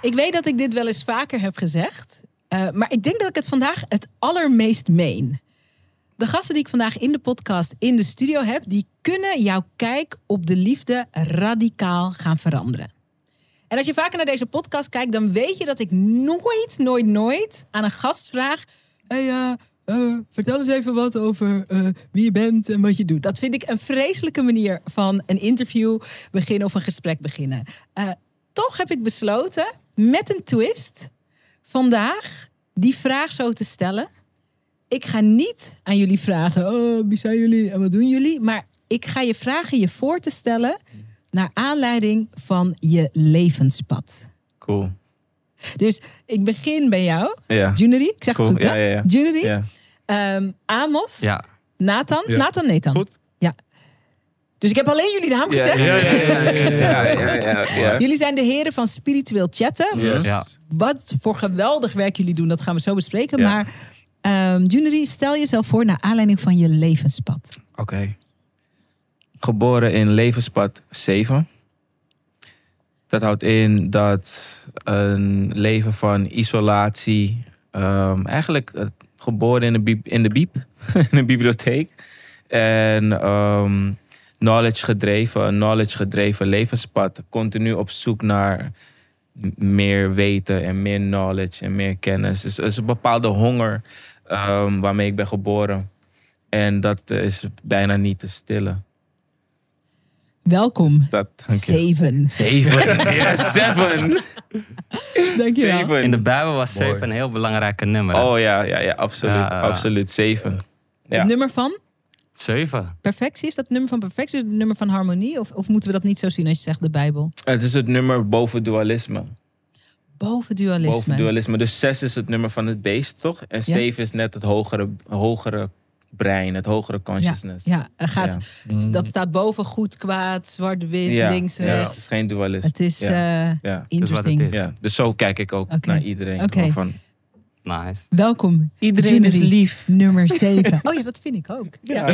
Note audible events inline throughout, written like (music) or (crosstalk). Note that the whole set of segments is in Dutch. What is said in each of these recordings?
Ik weet dat ik dit wel eens vaker heb gezegd, uh, maar ik denk dat ik het vandaag het allermeest meen. De gasten die ik vandaag in de podcast in de studio heb, die kunnen jouw kijk op de liefde radicaal gaan veranderen. En als je vaker naar deze podcast kijkt, dan weet je dat ik nooit, nooit, nooit aan een gast vraag: hey, uh, vertel eens even wat over wie je bent en wat je doet. Dat vind ik een vreselijke manier van een interview beginnen of een gesprek beginnen. Toch heb ik besloten met een twist vandaag die vraag zo te stellen. Ik ga niet aan jullie vragen: oh, wie zijn jullie en wat doen jullie? Maar ik ga je vragen je voor te stellen naar aanleiding van je levenspad. Cool. Dus ik begin bij jou, Ja. Junery. Ik zeg Cool. het goed, Ja, hè? ja, ja. Junery, Ja. ehm, Amos, Ja, Nathan. Ja. Nathan, Nathan. Goed. Dus ik heb alleen jullie naam gezegd. ja, ja, ja, ja, ja, ja, ja. Jullie zijn de heren van spiritueel chatten. Yes. Ja. Wat voor geweldig werk jullie doen, dat gaan we zo bespreken. Ja. Maar ehm Junery, stel jezelf voor naar aanleiding van je levenspad. Oké. Geboren in levenspad 7. Dat houdt in dat een leven van isolatie, ehm, eigenlijk eh, geboren in de, bieb, in de bieb, (laughs) in de bibliotheek. En ehm, knowledge gedreven, een knowledge gedreven levenspad. Continu op zoek naar meer weten en meer knowledge en meer kennis. Dus er is een bepaalde honger ehm, waarmee ik ben geboren. En dat is bijna niet te stillen. Welkom. Dat, dank je. Zeven. Zeven. (laughs) Ja, seven. Dankjewel. Zeven. in de Bijbel was. 7 een heel belangrijk nummer. Oh ja, ja, ja absoluut. Absoluut. Zeven. Ja. Het nummer van 7. perfectie, is dat het nummer van perfectie? Is het nummer van harmonie? Of, of moeten we dat niet zo zien als je zegt de Bijbel? Het is het nummer boven dualisme. Boven dualisme. Boven dualisme. Dus zes is het nummer van het beest, toch? En zeven is net het hogere, hogere brein, het hogere consciousness. Ja, er gaat, Mm. dat staat boven goed, kwaad, zwart, wit, Ja, links, ja, rechts. Het is geen dualisme. Het is Ja. eh Ja. interesting. is. Ja. Dus zo kijk ik ook naar iedereen. Oké. Van, Nice. Welkom. iedereen is lief. Nummer 7. (laughs) Oh ja, dat vind ik ook. (laughs) Ja.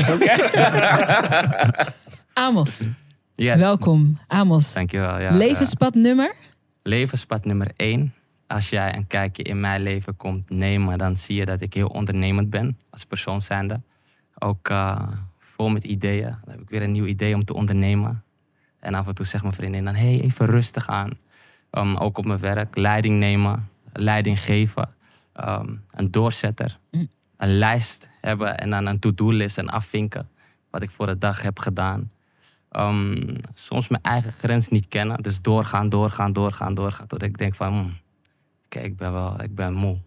Amos, Yes. welkom. Amos, Dankjewel. Ja, levenspad nummer? eh, levenspad nummer 1. Als jij een kijkje in mijn leven komt nemen, dan zie je dat ik heel ondernemend ben als persoon zijnde. Ook eh, vol met ideeën. Dan heb ik weer een nieuw idee om te ondernemen. En af en toe zegt mijn vriendin dan, hey, even rustig aan. Um, ook op mijn werk, leiding nemen, leiding geven. Um, een doorzetter. Mm. Een lijst hebben en dan een to-do-list en afvinken. Wat ik voor de dag heb gedaan. Um, soms mijn eigen grens niet kennen. Dus doorgaan, doorgaan, doorgaan, doorgaan. Tot ik denk van, hmm, kijk, ik ben wel, ik ben moe.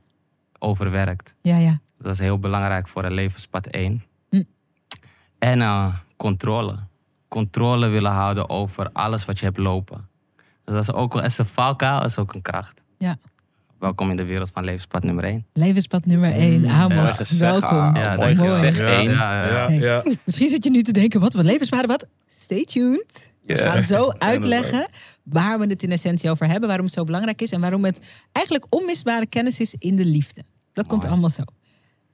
Overwerkt. Ja, ja. Dat is heel belangrijk voor een levenspad 1. Hm. En eh, controle. Controle willen houden over alles wat je hebt lopen. Dus dat is ook wel is een valkuil, is ook een kracht. Ja. Welkom in de wereld van levenspad nummer 1. Levenspad nummer 1. Mm, Amos, gezegd. welkom. Ah, Ja, mooi dankjewel. gezegd. Ja. één. Ja. Misschien zit je nu te denken, wat, wat levenspaden, wat? Stay tuned. We gaan zo uitleggen waar we het in essentie over hebben, waarom het zo belangrijk is en waarom het eigenlijk onmisbare kennis is in de liefde. Dat komt allemaal zo.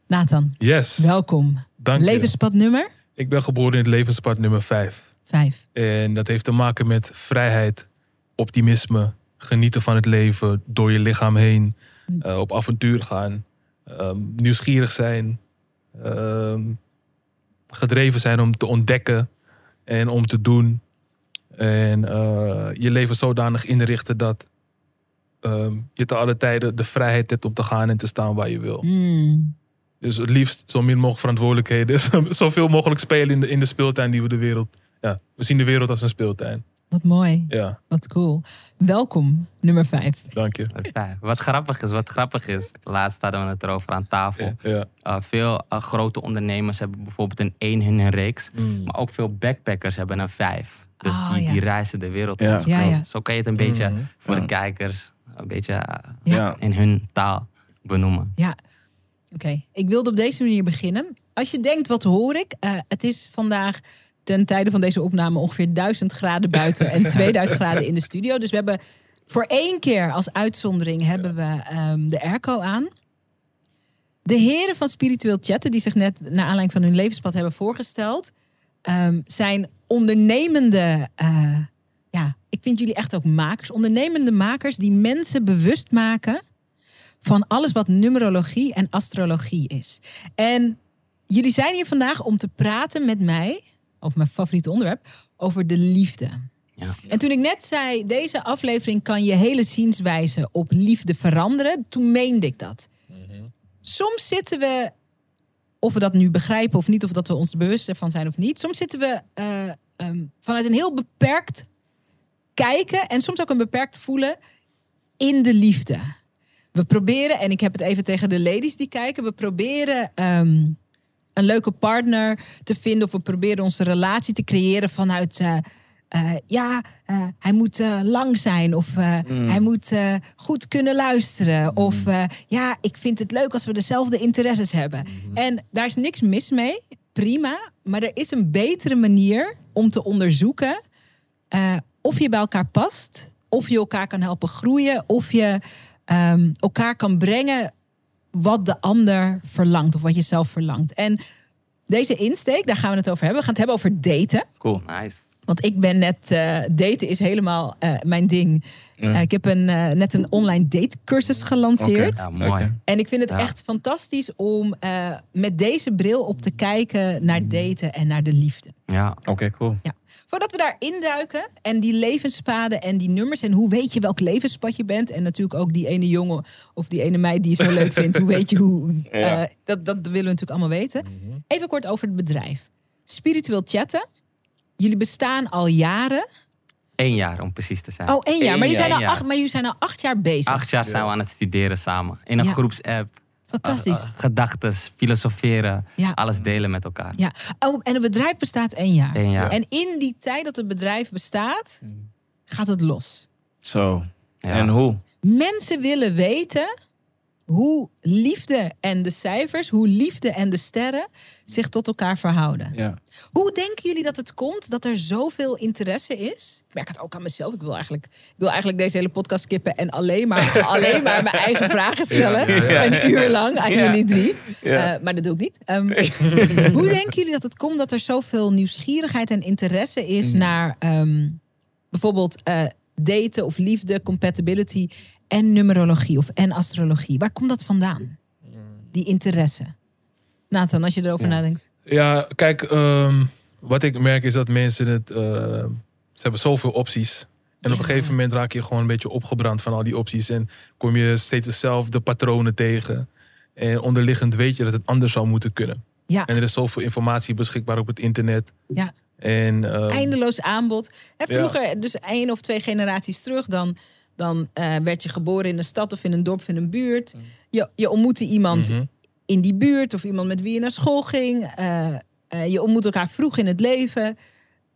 Nathan, Yes, welkom. dank je. Levenspad nummer Ik ben geboren in het levenspad nummer 5. 5. En dat heeft te maken met vrijheid, optimisme, genieten van het leven, door je lichaam heen, eh, op avontuur gaan, ehm, nieuwsgierig zijn, ehm, gedreven zijn om te ontdekken en om te doen. En eh, je leven zodanig inrichten dat ehm, je te alle tijden de vrijheid hebt om te gaan en te staan waar je wil. Mm. Dus het liefst zo min mogelijk verantwoordelijkheden. (laughs) Zoveel mogelijk spelen in de, in de speeltuin die we de wereld. Ja, we zien de wereld als een speeltuin. Wat mooi, Ja, wat cool. Welkom, nummer 5. dank je. Ja, Wat grappig is, wat grappig is. Laatst hadden we het erover aan tafel. Ja. Uh, veel uh, grote ondernemers hebben bijvoorbeeld een 1 in hun reeks. Mm. Maar ook veel backpackers hebben een 5. Dus Ah, die, ja. die reizen de wereld Ja. rond. Ja, ja. Zo kan je het een beetje Mhm. voor Ja. de kijkers een beetje eh, Ja. in hun taal benoemen. Oké, ik wilde op deze manier beginnen. Als je denkt, wat hoor ik? Eh, het is vandaag ten tijde van deze opname ongeveer 1000 graden buiten en (laughs) 2000 graden in de studio. Dus we hebben voor één keer als uitzondering hebben we ehm, de airco aan. De heren van Spiritueel Chatten, die zich net naar aanleiding van hun levenspad hebben voorgesteld, ehm, zijn ondernemende. eh, ja, ik vind jullie echt ook makers. Ondernemende makers die mensen bewust maken van alles wat numerologie en astrologie is. En jullie zijn hier vandaag om te praten met mij over mijn favoriete onderwerp, over de liefde. Ja. En toen ik net zei, deze aflevering kan je hele zienswijze op liefde veranderen, toen meende ik dat. Soms zitten we, of we dat nu begrijpen of niet, of dat we ons er bewust ervan zijn of niet. Soms zitten we eh, ehm, vanuit een heel beperkt kijken en soms ook een beperkt voelen in de liefde. We proberen, en ik heb het even tegen de ladies die kijken, we proberen ehm, een leuke partner te vinden of we proberen onze relatie te creëren vanuit, eh, eh, ja, eh, hij moet lang zijn of Mm. hij moet goed kunnen luisteren of eh, ja, ik vind het leuk als we dezelfde interesses hebben. En daar is niks mis mee, prima, maar er is een betere manier om te onderzoeken of je bij elkaar past, of je elkaar kan helpen groeien, of je ehm, elkaar kan brengen wat de ander verlangt of wat je zelf verlangt. En deze insteek, daar gaan we het over hebben. We gaan het hebben over daten. Cool. Nice. Want ik ben net, eh, daten is helemaal eh, mijn ding. Ja. Eh, ik heb een, eh, net een online datecursus gelanceerd. Ja, mooi. En ik vind het Ja. echt fantastisch om eh, met deze bril op te kijken naar daten en naar de liefde. Ja. Oké, cool. Voordat we daar induiken en die levenspaden en die nummers en hoe weet je welk levenspad je bent en natuurlijk ook die ene jongen of die ene meid die je zo leuk vindt, hoe weet je hoe, (laughs) Ja. eh, dat, dat willen we natuurlijk allemaal weten. Even kort over het bedrijf. Spiritueel chatten. Jullie bestaan al jaren. Eén jaar om precies te zijn. Oh, één jaar. Eén Maar jullie, zijn al jaar. acht, maar jullie zijn al acht jaar bezig. Acht jaar zijn we aan het studeren samen. In een Ja. groepsapp. Fantastisch. Uh, uh, gedachtes, filosoferen. Ja. Alles delen met elkaar. Ja. Oh, en het bedrijf bestaat één jaar. Eén jaar. En in die tijd dat het bedrijf bestaat, gaat het los. Zo. Ja. En hoe? Mensen willen weten hoe liefde en de cijfers, hoe liefde en de sterren zich tot elkaar verhouden. Ja. Hoe denken jullie dat het komt dat er zoveel interesse is? Ik merk het ook aan mezelf. Ik wil eigenlijk, ik wil eigenlijk deze hele podcast skippen en alleen maar, (laughs) alleen maar mijn eigen vragen stellen. Ja. Een uur lang aan jullie drie. Eh, maar dat doe ik niet. Ehm, (laughs) hoe denken jullie dat het komt dat er zoveel nieuwsgierigheid en interesse is Mm. naar ehm, bijvoorbeeld eh, daten of liefde, compatibility en numerologie of en astrologie? Waar komt dat vandaan? Die interesse. Nathan, als je erover Ja. nadenkt. Ja, kijk, ehm, wat ik merk is dat mensen het. eh, ze hebben zoveel opties. En op een gegeven moment raak je gewoon een beetje opgebrand van al die opties. En kom je steeds dezelfde patronen tegen. En onderliggend weet je dat het anders zou moeten kunnen. Ja. En er is zoveel informatie beschikbaar op het internet. Ja. En, ehm, eindeloos aanbod. Ja. vroeger, dus één of twee generaties terug, dan, dan eh, werd je geboren in een stad of in een dorp of in een buurt. Je, je ontmoette iemand mhm. in die buurt of iemand met wie je naar school ging. Eh, eh, je ontmoet elkaar vroeg in het leven.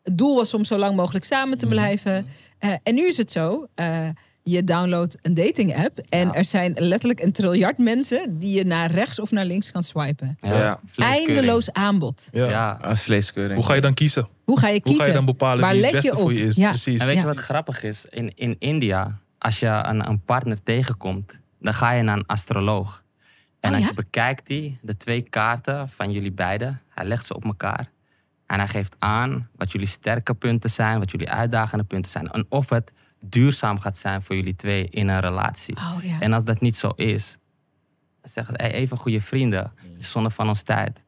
Het doel was om zo lang mogelijk samen te Mhm. blijven. Eh, en nu is het zo. eh, je downloadt een dating app en Ja. er zijn letterlijk een triljard mensen die je naar rechts of naar links kan swipen. Ja. Eindeloos aanbod. ja. Ja. Als vleeskeuring. Hoe ga je dan kiezen? Hoe ga je Hoe kiezen? ga je dan bepalen Waar wie het je beste voor je is? Ja. Precies. En weet Ja. je wat grappig is? In, in India, als je een, een partner tegenkomt, dan ga je naar een astroloog. En Oh, dan bekijkt hij de twee kaarten van jullie beiden. Hij legt ze op elkaar. En hij geeft aan wat jullie sterke punten zijn, wat jullie uitdagende punten zijn. En of het duurzaam gaat zijn voor jullie twee in een relatie. Oh ja. En als dat niet zo is, dan zeggen ze, hey, even goede vrienden, het is zonde van ons tijd.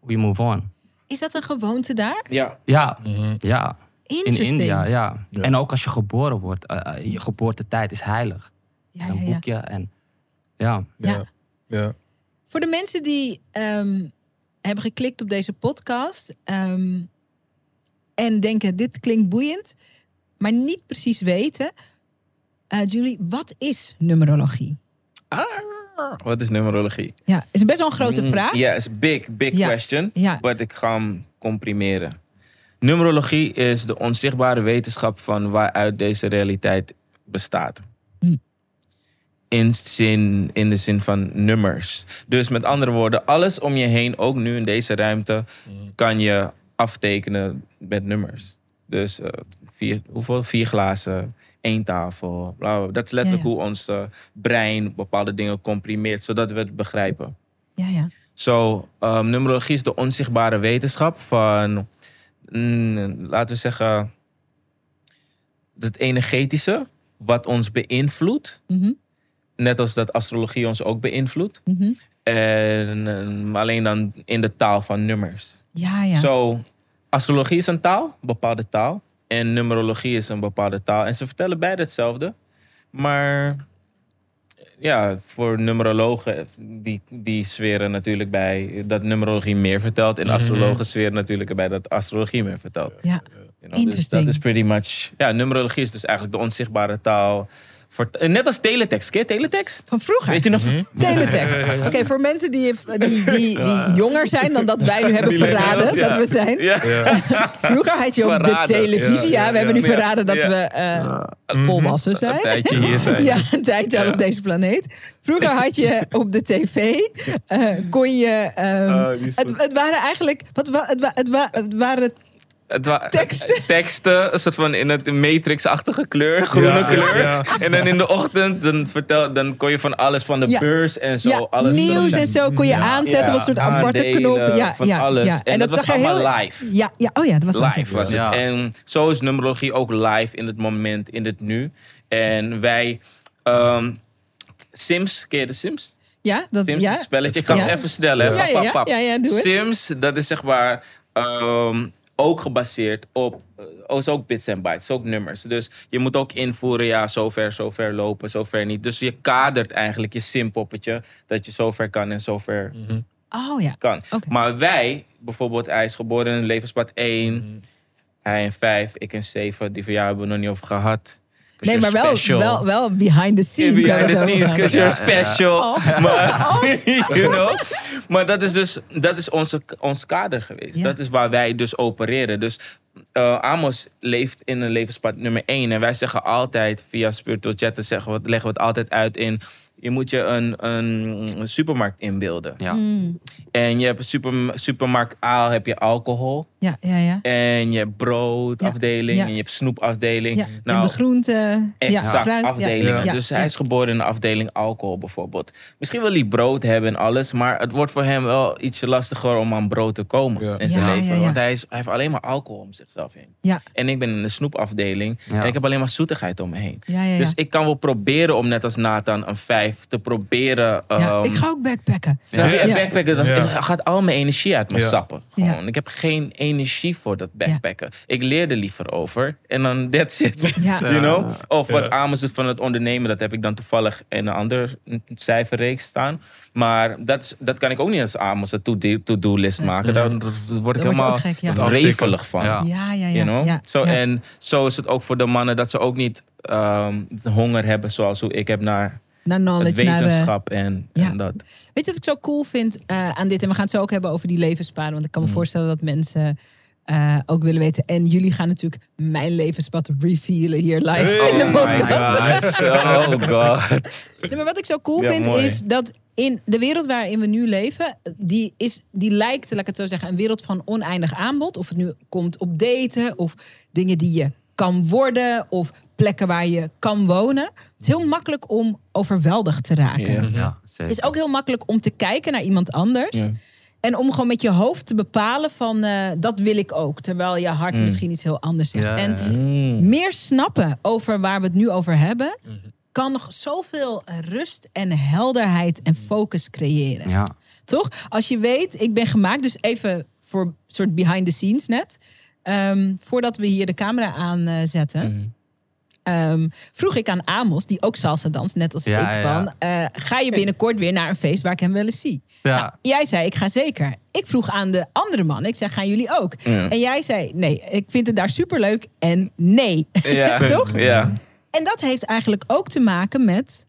We move on. Is dat een gewoonte daar? Ja. Ja, Mhm. ja. In. India, ja. Ja. En ook als je geboren wordt, eh, je geboortetijd is heilig. Ja, een ja, ja. boekje en ja. Ja. Ja. ja. Voor de mensen die ehm, hebben geklikt op deze podcast ehm, en denken dit klinkt boeiend, maar niet precies weten, eh, Julie, wat is numerologie? Wat is numerologie? Ja, is best wel een grote Mm, vraag. Ja, is big, big Ja. question. Ja. Maar ik ga hem comprimeren. Numerologie is de onzichtbare wetenschap van waaruit deze realiteit bestaat. Hm. In, zin, in de zin van nummers. Dus met andere woorden, alles om je heen, ook nu in deze ruimte, kan je aftekenen met nummers. Dus eh, vier, hoeveel? Vier glazen, één tafel. Bla. Dat is letterlijk Ja, ja. hoe ons eh, brein bepaalde dingen comprimeert, zodat we het begrijpen. Ja, ja. Zo, ehm, numerologie is de onzichtbare wetenschap van, mm, laten we zeggen, het energetische, wat ons beïnvloedt. Mhm, Net als dat astrologie ons ook beïnvloedt. mhm. En alleen dan in de taal van nummers. Ja, ja. Zo, astrologie is een taal, een bepaalde taal. En numerologie is een bepaalde taal. En ze vertellen beide hetzelfde. Maar ja, voor numerologen, die, die zweren natuurlijk bij dat numerologie meer vertelt. En Mhm. astrologen zweren natuurlijk bij dat astrologie meer vertelt. Ja, You know, dus Interesting. dat is pretty much... Ja, numerologie is dus eigenlijk de onzichtbare taal. Voor, net als teletext. Ken je teletext? van vroeger. Weet je nog? (laughs) Teletext. Oké, voor mensen die, die, die, die jonger zijn dan dat wij nu hebben verraden Ja. dat we zijn. Ja. Ja. Vroeger had je op de televisie. Ja, Ja, we hebben nu verraden dat Ja. we eh, volwassen zijn. Een tijdje hier (laughs) zijn. Ja, een tijdje al op deze planeet. Vroeger had je op de tv, eh, kon je... ehm, Oh, is het, het waren eigenlijk... Wat, wa- het, wa- het, wa- het waren Teksten. (laughs) teksten, een soort van in het matrixachtige kleur, groene Ja, kleur. ja. En dan in de ochtend, dan, vertel, dan kon je van alles van de Ja. beurs en zo. ja, alles nieuws en zo kon je Ja, aanzetten. ja, wat soort aparte knoppen. Ja, van ja, alles. Ja. En dat was zag allemaal live. Ja, ja, oh ja, dat was Live was het. Ja. En zo is numerologie ook live in het moment, in het nu. En wij... ehm, Sims, ken je de Sims? Ja, dat, Sims ja. is een spelletje. Ik ga Ja. het even stellen. hè. Ja, ja, Pap, ja, doe het. Sims, dat is zeg maar ehm, ook gebaseerd op... eh, Oh, is ook bits en bytes, is ook nummers. Dus je moet ook invoeren, ja, zover, zover lopen, zover niet. Dus je kadert eigenlijk je simpoppetje dat je zover kan en zover Oh ja. kan. Maar wij, bijvoorbeeld, hij is geboren in levenspad 1, hij in 5, ik in 7. Die van jou hebben we nog niet over gehad. Nee, maar wel, wel, wel behind the scenes. Behind the scenes, because you're Ja, ja, ja. special. Oh. (laughs) Maar, (laughs) (laughs) you know? maar dat is dus dat is onze, ons kader geweest. Ja. Dat is waar wij dus opereren. Dus eh, Amos leeft in een levenspad nummer 1. En wij zeggen altijd, via Spiritual Chatten, zeggen we, leggen we het altijd uit in... Je moet je een, een, supermarkt inbeelden. Ja. Mm, En je hebt een super, supermarkt A, heb je alcohol. ja, ja, ja. En je hebt broodafdeling. Ja. En je hebt snoepafdeling. ja. Nou, en de groenten. Exact, ja, fruit. afdelingen. Ja, ja, dus ja. hij is geboren in de afdeling alcohol bijvoorbeeld. Misschien wil hij brood hebben en alles, maar het wordt voor hem wel ietsje lastiger om aan brood te komen Ja. in zijn Ja, leven. ja, ja. Want hij, is, hij heeft alleen maar alcohol om zichzelf heen. Ja. En ik ben in de snoepafdeling Ja. en ik heb alleen maar zoetigheid om me heen. Ja, ja, ja. Dus ik kan wel proberen om net als Nathan een vijf te proberen. Ja, ehm, ik ga ook backpacken. Ja. En backpacken, dat gaat al mijn energie uit me Ja. sappen. Ja. Gewoon. Ik heb geen energie voor dat backpacken. Ik leer er liever over. En dan that's it. Ja. (laughs) You know? Of wat Ja. Amos doet van het ondernemen, dat heb ik dan toevallig in een ander cijferreeks staan. Maar dat, dat kan ik ook niet als Amos een to-do- to-do-list maken. Daar, daar word ik helemaal gek, ja. wrevelig van. Ja. Ja, ja, ja. You know? ja, Zo, ja. En zo is het ook voor de mannen dat ze ook niet ehm, honger hebben zoals hoe ik heb naar Naar knowledge, naar... eh, wetenschap en, ja. en dat. Weet je wat ik zo cool vind eh, aan dit? En we gaan het zo ook hebben over die levenspaden. Want ik kan me Mm. voorstellen dat mensen eh, ook willen weten. En jullie gaan natuurlijk mijn levenspad revealen hier live in de Oh my podcast. gosh. Oh god. Nee, maar wat ik zo cool Ja, vind mooi. is dat in de wereld waarin we nu leven, die, is, die lijkt, laat ik het zo zeggen, een wereld van oneindig aanbod. Of het nu komt op daten of dingen die je kan worden of plekken waar je kan wonen. Het is heel makkelijk om overweldigd te raken. Ja. Ja, zeker. Het is ook heel makkelijk om te kijken naar iemand anders. Ja. En om gewoon met je hoofd te bepalen van eh, dat wil ik ook. Terwijl je hart Mm. misschien iets heel anders zegt. Ja, en. Mm. meer snappen over waar we het nu over hebben, Mhm. kan nog zoveel rust en helderheid en focus creëren. Ja. Toch? Als je weet, ik ben gemaakt, dus even voor een soort behind the scenes net. Ehm, voordat we hier de camera aanzetten, Mm. ehm, vroeg ik aan Amos, die ook salsa danst, net als Ja, ik, ja, van, eh, ga je binnenkort weer naar een feest waar ik hem wel eens zie? Ja. Nou, jij zei, ik ga zeker. Ik vroeg aan de andere man, ik zei, gaan jullie ook? Ja. En jij zei, nee, ik vind het daar superleuk en nee. Ja. (laughs) Toch? Ja. En dat heeft eigenlijk ook te maken met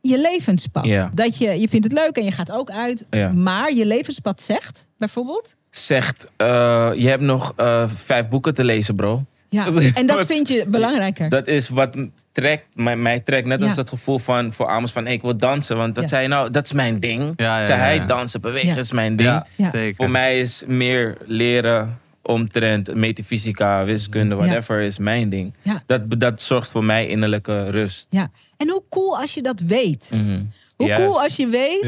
je levenspad. Ja. Dat je, je vindt het leuk en je gaat ook uit. Ja. Maar je levenspad zegt bijvoorbeeld... zegt: eh, Je hebt nog eh, vijf boeken te lezen, bro. Ja. (laughs) En dat vind je belangrijker. Dat is wat trekt, mij, mij trekt. Net als Ja. dat gevoel van voor Amos van hey, ik wil dansen. Want dat Ja. zei je nou, dat is mijn ding. Ja, ja, Zei ja, hij, dansen, bewegen Ja. is mijn ding. Ja, Ja. zeker. Voor mij is meer leren omtrent metafysica, wiskunde, Ja. whatever, is mijn ding. Ja. Dat, dat zorgt voor mij innerlijke rust. Ja. En hoe cool als je dat weet. Mhm. Hoe cool als je weet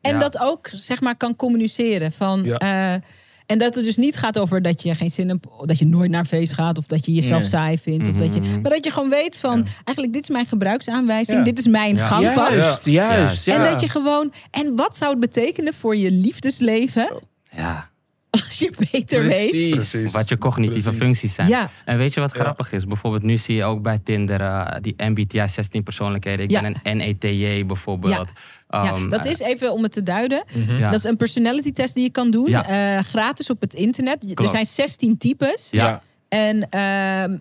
en Ja. dat ook zeg maar kan communiceren. Van, Ja. En dat het dus niet gaat over dat je geen zin hebt, dat je nooit naar een feest gaat of dat je jezelf Nee. saai vindt. Of dat je, Mhm. maar dat je gewoon weet van eigenlijk dit is mijn gebruiksaanwijzing, Ja. dit is mijn Ja. gangpad. Juist, juist. Ja. En dat je gewoon. En wat zou het betekenen voor je liefdesleven Ja, (laughs) als je beter weet? Precies. Wat je cognitieve Precies. functies zijn. Ja, En weet je wat Ja. grappig is? Bijvoorbeeld nu zie je ook bij Tinder eh, die MBTI 16 persoonlijkheden. Ik Ja. ben een NETJ bijvoorbeeld. Ja, Um, dat is even om het te duiden. Mhm. ja. Dat is een personality test die je kan doen. Ja. eh, gratis op het internet. Er zijn 16 types. Ja. En ehm,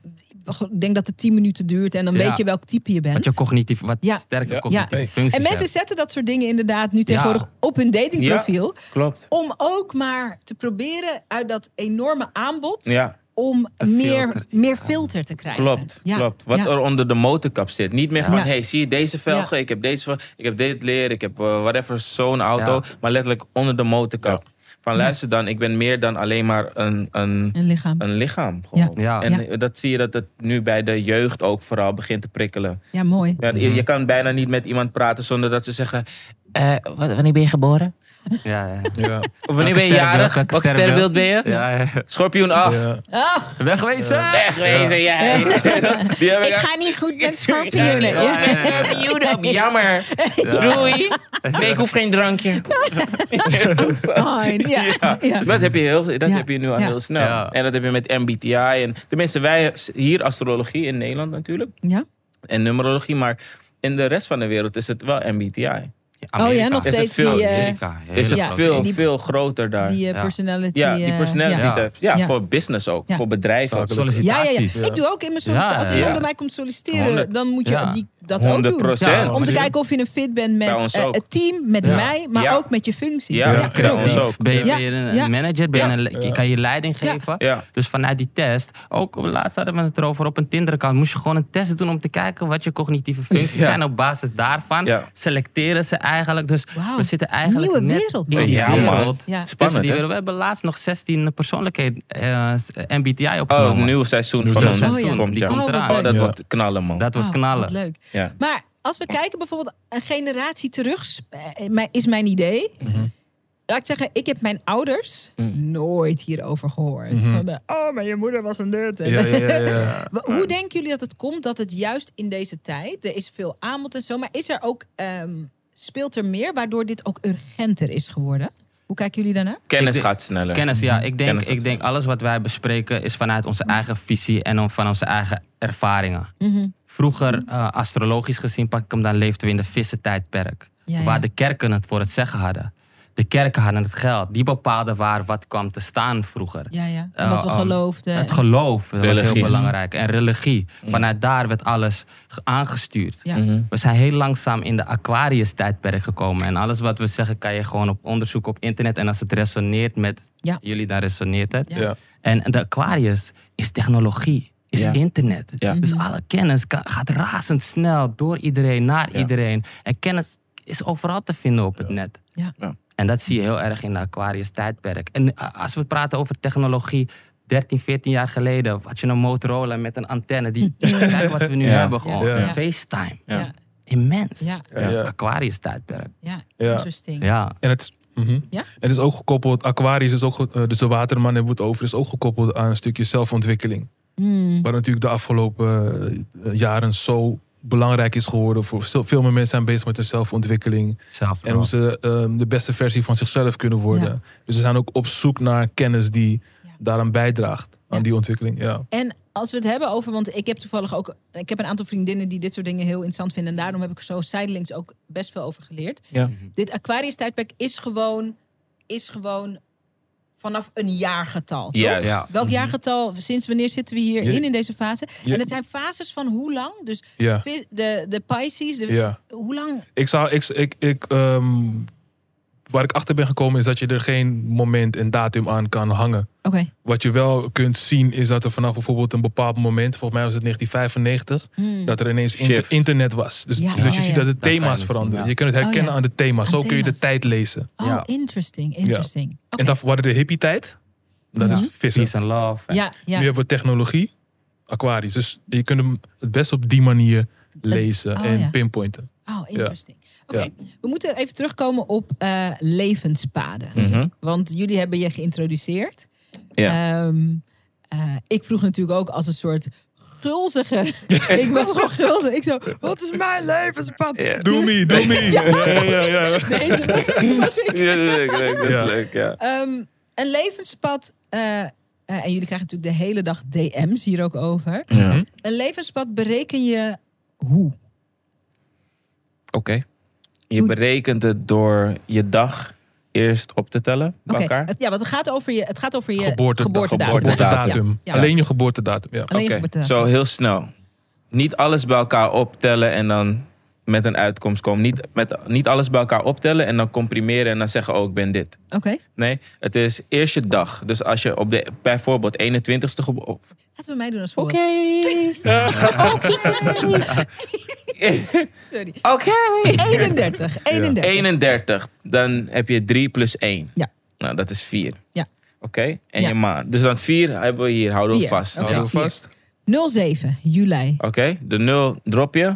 ik denk dat het 10 minuten duurt. En dan Ja. weet je welk type je bent. Wat je cognitief, wat Ja. sterke Ja. cognitieve Ja. functies En mensen hebt. zetten dat soort dingen inderdaad nu tegenwoordig op hun datingprofiel. Klopt. Om ook maar te proberen uit dat enorme aanbod. Ja, Om meer, filter. meer filter te krijgen. klopt. Ja. klopt. Wat Ja. er onder de motorkap zit. Niet meer van, Ja. hey, zie je deze velgen? Ik heb deze velgen, ik heb dit leer, ik heb eh, whatever, zo'n auto. Ja. Maar letterlijk onder de motorkap. Van luister dan, ik ben meer dan alleen maar een, een, Een lichaam. een lichaam. Gewoon. Ja. En Ja. dat zie je dat het nu bij de jeugd ook vooral begint te prikkelen. Ja, mooi. Ja, je, je kan bijna niet met iemand praten zonder dat ze zeggen... eh, wat- wanneer ben je geboren? Ja, ja. Ja. Of wanneer ben je jarig? Welk sterrenbeeld ben je? Ja, ja. Schorpioen, ah, Ja. Ah, Wegwezen! wegwezen jij. Die heb ik ga niet goed met (laughs) schorpioenen. Ja, ja, ja. (laughs) Schorpioen, jammer. Doei. Nee, ik hoef geen drankje. (laughs) Fine. Ja. Ja. Ja. Dat heb je, heel, dat Ja. heb je nu al Ja. heel snel. Ja. En dat heb je met MBTI. En, tenminste, wij hier astrologie in Nederland natuurlijk. Ja? En numerologie. Maar in de rest van de wereld is het wel MBTI. Oh ja, nog steeds veel- die, eh, Amerika, heel Is het Ja. veel, die- veel groter daar. die eh, Ja. personality. ja, die eh, personality ja. types. Ja, Ja. voor business ook. Ja. Voor bedrijven ook. Zakelijk. Ja, ja, ja. Sollicitaties. Ik doe ook in mijn Als iemand Ja. bij mij komt solliciteren, dan moet je Ja. die, dat ook 100 doen. procent. Om te kijken of je een fit bent met ook. het team, met Ja. mij, maar Ja. ook met je functie. Ja, klopt. ons ook. Ben je, ben je een Ja. manager? Ben je, Ja. een, kan je leiding Ja. geven? Ja. Dus vanuit die test, ook laatst hadden we het erover op een Tinder-account, moest je gewoon een test doen om te kijken wat je cognitieve functies Ja. zijn. Op basis daarvan Ja. selecteren ze eigenlijk. Dus Wauw. we zitten eigenlijk Nieuwe net wereld, in man. die Ja, man. wereld. Ja. Spannend, die wereld. We hebben laatst nog 16 persoonlijkheden eh, MBTI Oh, opgenomen. het nieuwe seizoen Nieuw van ons seizoen. Oh, ja. komt, Die ja. komt Oh, eraan. Oh, dat Ja. wordt knallen, man. Dat wordt Oh, knallen. wat leuk. Ja. Maar als we kijken bijvoorbeeld een generatie terug, eh, is mijn idee. Mhm. Laat ik zeggen, ik heb mijn ouders Mm. nooit hierover gehoord. Mhm. Van de, oh, maar je moeder was een nerd. En- Ja, ja, ja, (laughs) Hoe denken jullie dat het komt dat het juist in deze tijd, er is veel aanbod en zo, maar is er ook, ehm, speelt er meer waardoor dit ook urgenter is geworden? Hoe kijken jullie daarnaar? Kennis gaat sneller. Kennis, ja. Ik denk, ik denk alles wat wij bespreken is vanuit onze eigen visie en van onze eigen ervaringen. Mhm. Vroeger, eh, astrologisch gezien, pak ik hem dan, leefden we in de vissentijdperk. Ja, ja. Waar de kerken het voor het zeggen hadden. De kerken hadden het geld. Die bepaalden waar wat kwam te staan vroeger. Ja, ja. En Eh, wat we um, geloofden. Het geloof dat was heel belangrijk. En religie. Vanuit daar werd alles ge- aangestuurd. ja. Mhm. We zijn heel langzaam in de Aquarius-tijdperk gekomen. En alles wat we zeggen kan je gewoon op onderzoek op internet. En als het resoneert met Ja. jullie, dan resoneert het. Ja. Ja. En de Aquarius is technologie, is Ja. internet. Ja. Dus alle kennis gaat razendsnel door iedereen, naar Ja. iedereen. En kennis is overal te vinden op het net. Ja. En dat zie je heel erg in de Aquarius tijdperk. En uh, als we praten over technologie, 13, 14 jaar geleden had je een Motorola met een antenne. Die, (laughs) kijk wat we nu Ja. hebben gewoon. Ja. Ja. FaceTime. Immens. Ja. Ja, ja. Aquarius tijdperk. Ja, interesting. Ja. En het, mhm. Ja? het is ook gekoppeld, Aquarius is ook, eh, dus de waterman hebben we het over, is ook gekoppeld aan een stukje zelfontwikkeling. Hmm. Waar natuurlijk de afgelopen eh, jaren zo belangrijk is geworden. Voor veel, meer mensen zijn bezig met hun zelfontwikkeling. Zelf. En hoe ze ehm, de beste versie van zichzelf kunnen worden. Ja. Dus ze zijn ook op zoek naar kennis die Ja. daaraan bijdraagt. Aan Ja. die ontwikkeling. Ja. En als we het hebben over, want ik heb toevallig ook, ik heb een aantal vriendinnen die dit soort dingen heel interessant vinden. En daarom heb ik er zo zijdelings ook best veel over geleerd. Ja. Dit Aquarius tijdperk is gewoon, is gewoon vanaf een jaargetal. Toch? Ja. Welk jaargetal, sinds wanneer zitten we hierin Je- in deze fase? je- En het zijn fases van hoe lang? Dus de, de Pisces, de, Ja. hoe lang? Ik zou, ik, ik, ik, ehm, waar ik achter ben gekomen is dat je er geen moment en datum aan kan hangen. Oké. Wat je wel kunt zien is dat er vanaf bijvoorbeeld een bepaald moment, volgens mij was het 1995, Hmm. dat er ineens inter- internet was. Dus, Ja, dus je ja, ziet ja. dat de thema's veranderen. Je kunt het herkennen Oh, ja. aan de thema's. Aan Zo kun je de tijd lezen. Oh, Ja. interesting, interesting. Oké. En dat we hadden de hippie tijd. Dat Ja. is vissen. Peace and love. Ja, ja. Nu hebben we technologie, aquarisch. Dus je kunt hem het best op die manier lezen Oh, en ja. pinpointen. Oh, interesting. Oké, Ja. we moeten even terugkomen op eh, levenspaden. Mhm. Want jullie hebben je geïntroduceerd. Ja. Ehm, eh, ik vroeg natuurlijk ook als een soort gulzige. (laughs) ik was gewoon gulzig. Ik zo, wat is mijn levenspad? Ja. Doe me, doe me. (laughs) Ja, ja, ja. Deze mag, mag ik. Ja, dat is leuk, leuk, dat is Ja. leuk, ja. Ehm, een levenspad. eh, en jullie krijgen natuurlijk de hele dag DM's hier ook over. Ja. Een levenspad bereken je hoe? Oké. Je berekent het door je dag eerst op te tellen bij elkaar. het- ja, want het gaat over je, het gaat over je geboortedatum. Geboortedatum. Ja, ja. Alleen je geboortedatum. Ja. Alleen je Oké, geboortedatum. zo heel snel. Niet alles bij elkaar optellen en dan met een uitkomst komen. Niet, met, niet alles bij elkaar optellen en dan comprimeren en dan zeggen, oh, ik ben dit. Oké, Nee, het is eerst je dag. Dus als je op de bijvoorbeeld 21ste geboren... laten we mij doen als voorbeeld. (laughs) (laughs) Sorry. Oké. 31. 31. 31. Dan heb je 3 plus 1. Ja. Nou, dat is 4. Ja. Oké? En Ja. je maand. Dus dan 4 hebben we hier, houden we Vier. vast. Oké. Oké, Houden we vier. vast. 07. Juli. de 0 drop je.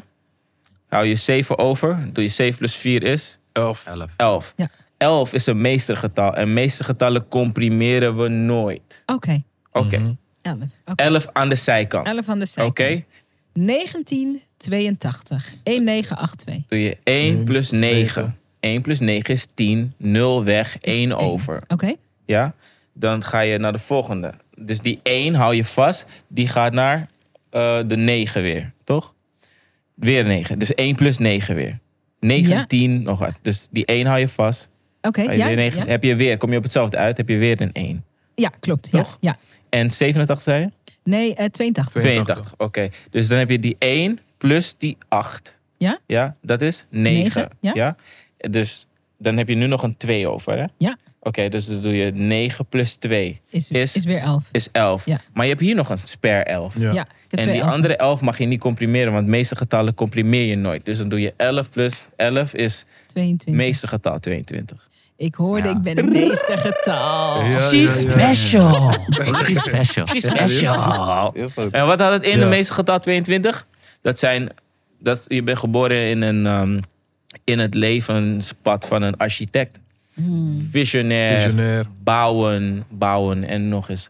Hou je 7 over. Doe je 7 plus 4 is Elf. 11. 11. Ja. 11 is een meestergetal. En meestergetallen comprimeren we nooit. Oké. Oké. Mhm. 11. Oké. 11 aan de zijkant. 11 aan de Oké? zijkant. 1982. 1982. Doe je 1 1 plus plus 9. 9. 1 plus 9 is 10. 0 weg, 1 één. over. Oké. Ja? Dan ga je naar de volgende. Dus die 1 hou je vast. Die gaat naar eh, de 9 weer. Toch? Weer 9. Dus 1 plus 9 weer. 9, Ja. 10, nog wat. Dus die 1 hou je vast. Oké. Je Ja, weer 9, ja. Heb je weer, kom je op hetzelfde uit, heb je weer een 1. ja, klopt. Ja. Toch? ja. En 87 zei je? Nee, eh 82. 82. Oké. Dus dan heb je die 1 plus die 8. Ja? Ja, dat is 9. Negen, ja. Dus dan heb je nu nog een 2 over, hè? Ja. Oké, dus dan doe je 9 plus 2 Is, Is- is weer 11. is 11. Ja. Maar je hebt hier nog een spare 11. Ja. Ja. En die elfen. andere 11 mag je niet comprimeren, want de meeste getallen comprimeer je nooit. Dus dan doe je 11 plus 11 is 22. meeste getal 22. Ik hoorde, Ja. ik ben het meeste getal. Ja, She's ja, ja. special. (laughs) She's special. She's special. En wat had het in de meeste getal 22? Dat zijn, dat, je bent geboren in, een, ehm, in het levenspad van een architect. Hmm. Visionair, Visionair. bouwen, bouwen en nog eens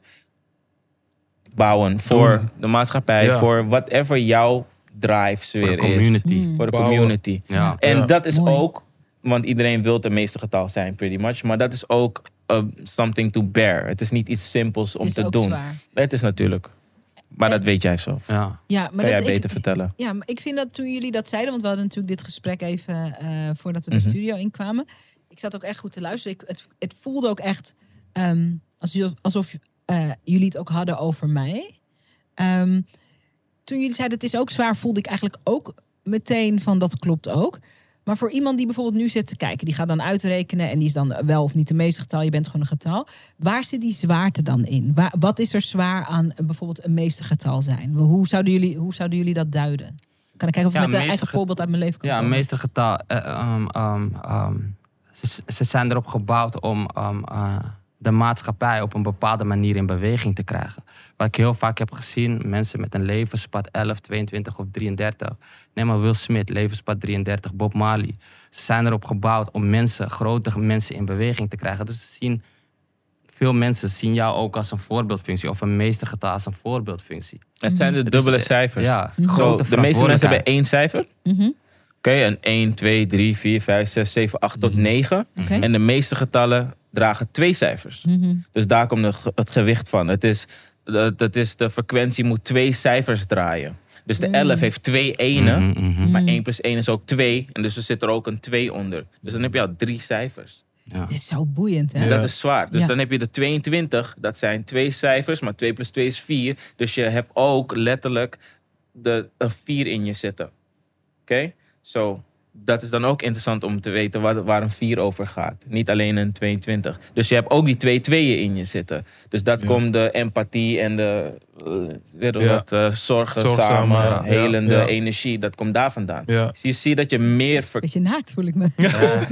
bouwen voor Doen. de maatschappij, Ja. voor whatever jouw drive Voor de weer is. community. Hmm. Voor de community. Ja. En Ja. dat is Mooi. ook, want iedereen wil het meeste getal zijn, pretty much. Maar dat is ook uh, something to bear. Het is niet iets simpels om Het is te ook doen. zwaar. Het is natuurlijk. Maar dat weet jij zelf. Ja. Ja, maar Kan jij dat, ik- beter vertellen? Ja, maar ik vind dat toen jullie dat zeiden, want we hadden natuurlijk dit gesprek even eh, voordat we de Mhm. studio inkwamen. Ik zat ook echt goed te luisteren. Ik, het, het voelde ook echt ehm, alsof, alsof eh, jullie het ook hadden over mij. Ehm, toen jullie zeiden het is ook zwaar, voelde ik eigenlijk ook meteen van dat klopt ook. Maar voor iemand die bijvoorbeeld nu zit te kijken, die gaat dan uitrekenen en die is dan wel of niet de meeste getal, je bent gewoon een getal. Waar zit die zwaarte dan in? Waar, wat is er zwaar aan bijvoorbeeld een meeste getal zijn? Hoe zouden jullie, hoe zouden jullie dat duiden? Kan ik kijken of ik Ja, met een meeste eigen voorbeeld uit mijn leven kan Ja, komen? meester getal. eh, ehm, ehm, ehm, ze, ze zijn erop gebouwd om eh, de maatschappij op een bepaalde manier in beweging te krijgen. Wat ik heel vaak heb gezien, mensen met een levenspad 11, 22 of 33. Neem maar Will Smith, levenspad 33, Bob Marley. Ze zijn erop gebouwd om mensen, grote mensen in beweging te krijgen. Dus ze zien, veel mensen zien jou ook als een voorbeeldfunctie of een meestergetal als een voorbeeldfunctie. Het zijn de is, dubbele eh, cijfers. Ja, Mhm. Zo, grote de meeste mensen hebben één cijfer. Mhm, Oké, een 1, 2, 3, 4, 5, 6, 7, 8 tot Mhm. 9. Oké. En de meeste getallen dragen twee cijfers. Mhm. Dus daar komt het gewicht van. Het is, dat is de frequentie moet twee cijfers draaien. Dus de Mm. 11 heeft twee enen. Mhm, mhm. Maar Mm. 1 plus 1 is ook 2. En dus er zit er ook een 2 onder. Dus dan heb je al drie cijfers. Ja. Het is zo boeiend, hè? Ja. dat is zwaar. Dus Ja. dan heb je de 22. Dat zijn twee cijfers. Maar 2 plus 2 is 4. Dus je hebt ook letterlijk de, een 4 in je zitten. Oké? Zo. Dat is dan ook interessant om te weten waar, waar een 4 over gaat. Niet alleen een 22. Dus je hebt ook die twee tweeën in je zitten. Dus dat Ja. komt de empathie en de eh, weet Ja. wat, eh, zorgen Zorgzame, samen, ja. helende Ja. energie. Dat komt daar vandaan. Ja. Dus je ziet dat je meer... Ver... Beetje naakt voel ik me. (laughs)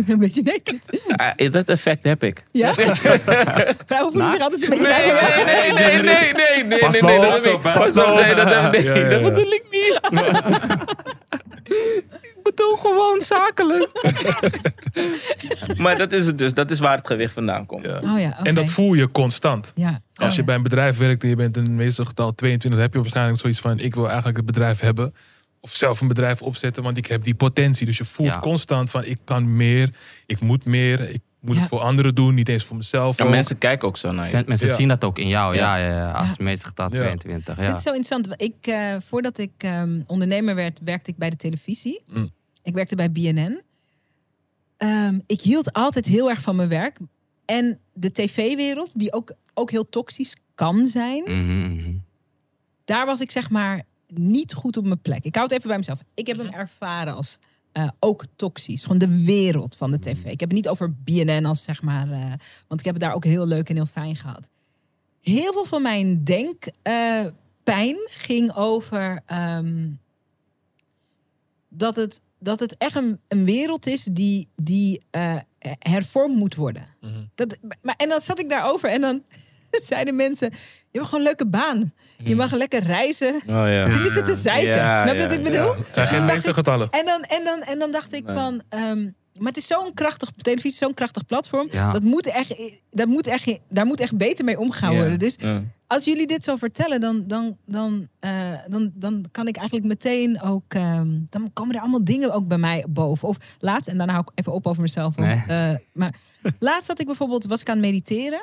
een beetje naked. Ah, dat effect heb ik. Ja? (laughs) Vrouwen voelen zich altijd een beetje Nee, naakt. nee, nee, nee, nee, nee, nee, Pas nee, nee, nou op, pas Pas nou op, op. nee, dat nee, dat bedoel ik niet. (laughs) bedoel gewoon zakelijk. (laughs) maar dat is het dus, dat is waar het gewicht vandaan komt. Ja. Oh ja. En dat voel je constant. Ja. Als Oh, je ja. bij een bedrijf werkt en je bent in meestal getal 22, dan heb je waarschijnlijk zoiets van: ik wil eigenlijk het bedrijf hebben. Of zelf een bedrijf opzetten, want ik heb die potentie. Dus je voelt Ja. constant van: ik kan meer, ik moet meer, ik moet Ja. het voor anderen doen, niet eens voor mezelf. En ook. mensen kijken ook zo naar je. Mensen Ja. zien dat ook in jou, ja, ja, ja, als Ja. het meeste getal Ja. 22. Ja. Het is zo interessant. Ik, eh, voordat ik ehm, ondernemer werd, werkte ik bij de televisie. Mm. Ik werkte bij BNN. Ehm, ik hield altijd heel erg van mijn werk. En de tv-wereld, die ook, ook heel toxisch kan zijn, Mhm, mhm. daar was ik zeg maar niet goed op mijn plek. Ik hou het even bij mezelf. Ik heb hem ervaren als eh, ook toxisch. Gewoon de wereld van de tv. Ik heb het niet over BNN als zeg maar, eh, want ik heb het daar ook heel leuk en heel fijn gehad. Heel veel van mijn denkpijn ging over ehm, dat, het, dat het echt een, een wereld is die, die eh, hervormd moet worden. Mhm. Dat, maar, en dan zat ik daarover en dan (laughs) zeiden mensen: Je hebt gewoon een leuke baan. Je mag lekker reizen. Oh ja. Ze niet zitten zeiken. Ja, Snap je ja, wat ik ja. bedoel? Het zijn geen meeste getallen. En dan, en dan, en dan dacht ik Nee. van. ehm, maar het is zo'n krachtig televisie, is zo'n krachtig platform. Ja. Dat moet echt, dat moet echt, daar moet echt beter mee omgaan Ja. worden. Dus Ja. als jullie dit zo vertellen, dan, dan, dan, eh, dan, dan kan ik eigenlijk meteen ook. ehm, dan komen er allemaal dingen ook bij mij boven. Of laatst, en daarna hou ik even op over mezelf. Want, Nee. eh, maar laatst had ik bijvoorbeeld, was ik aan het mediteren.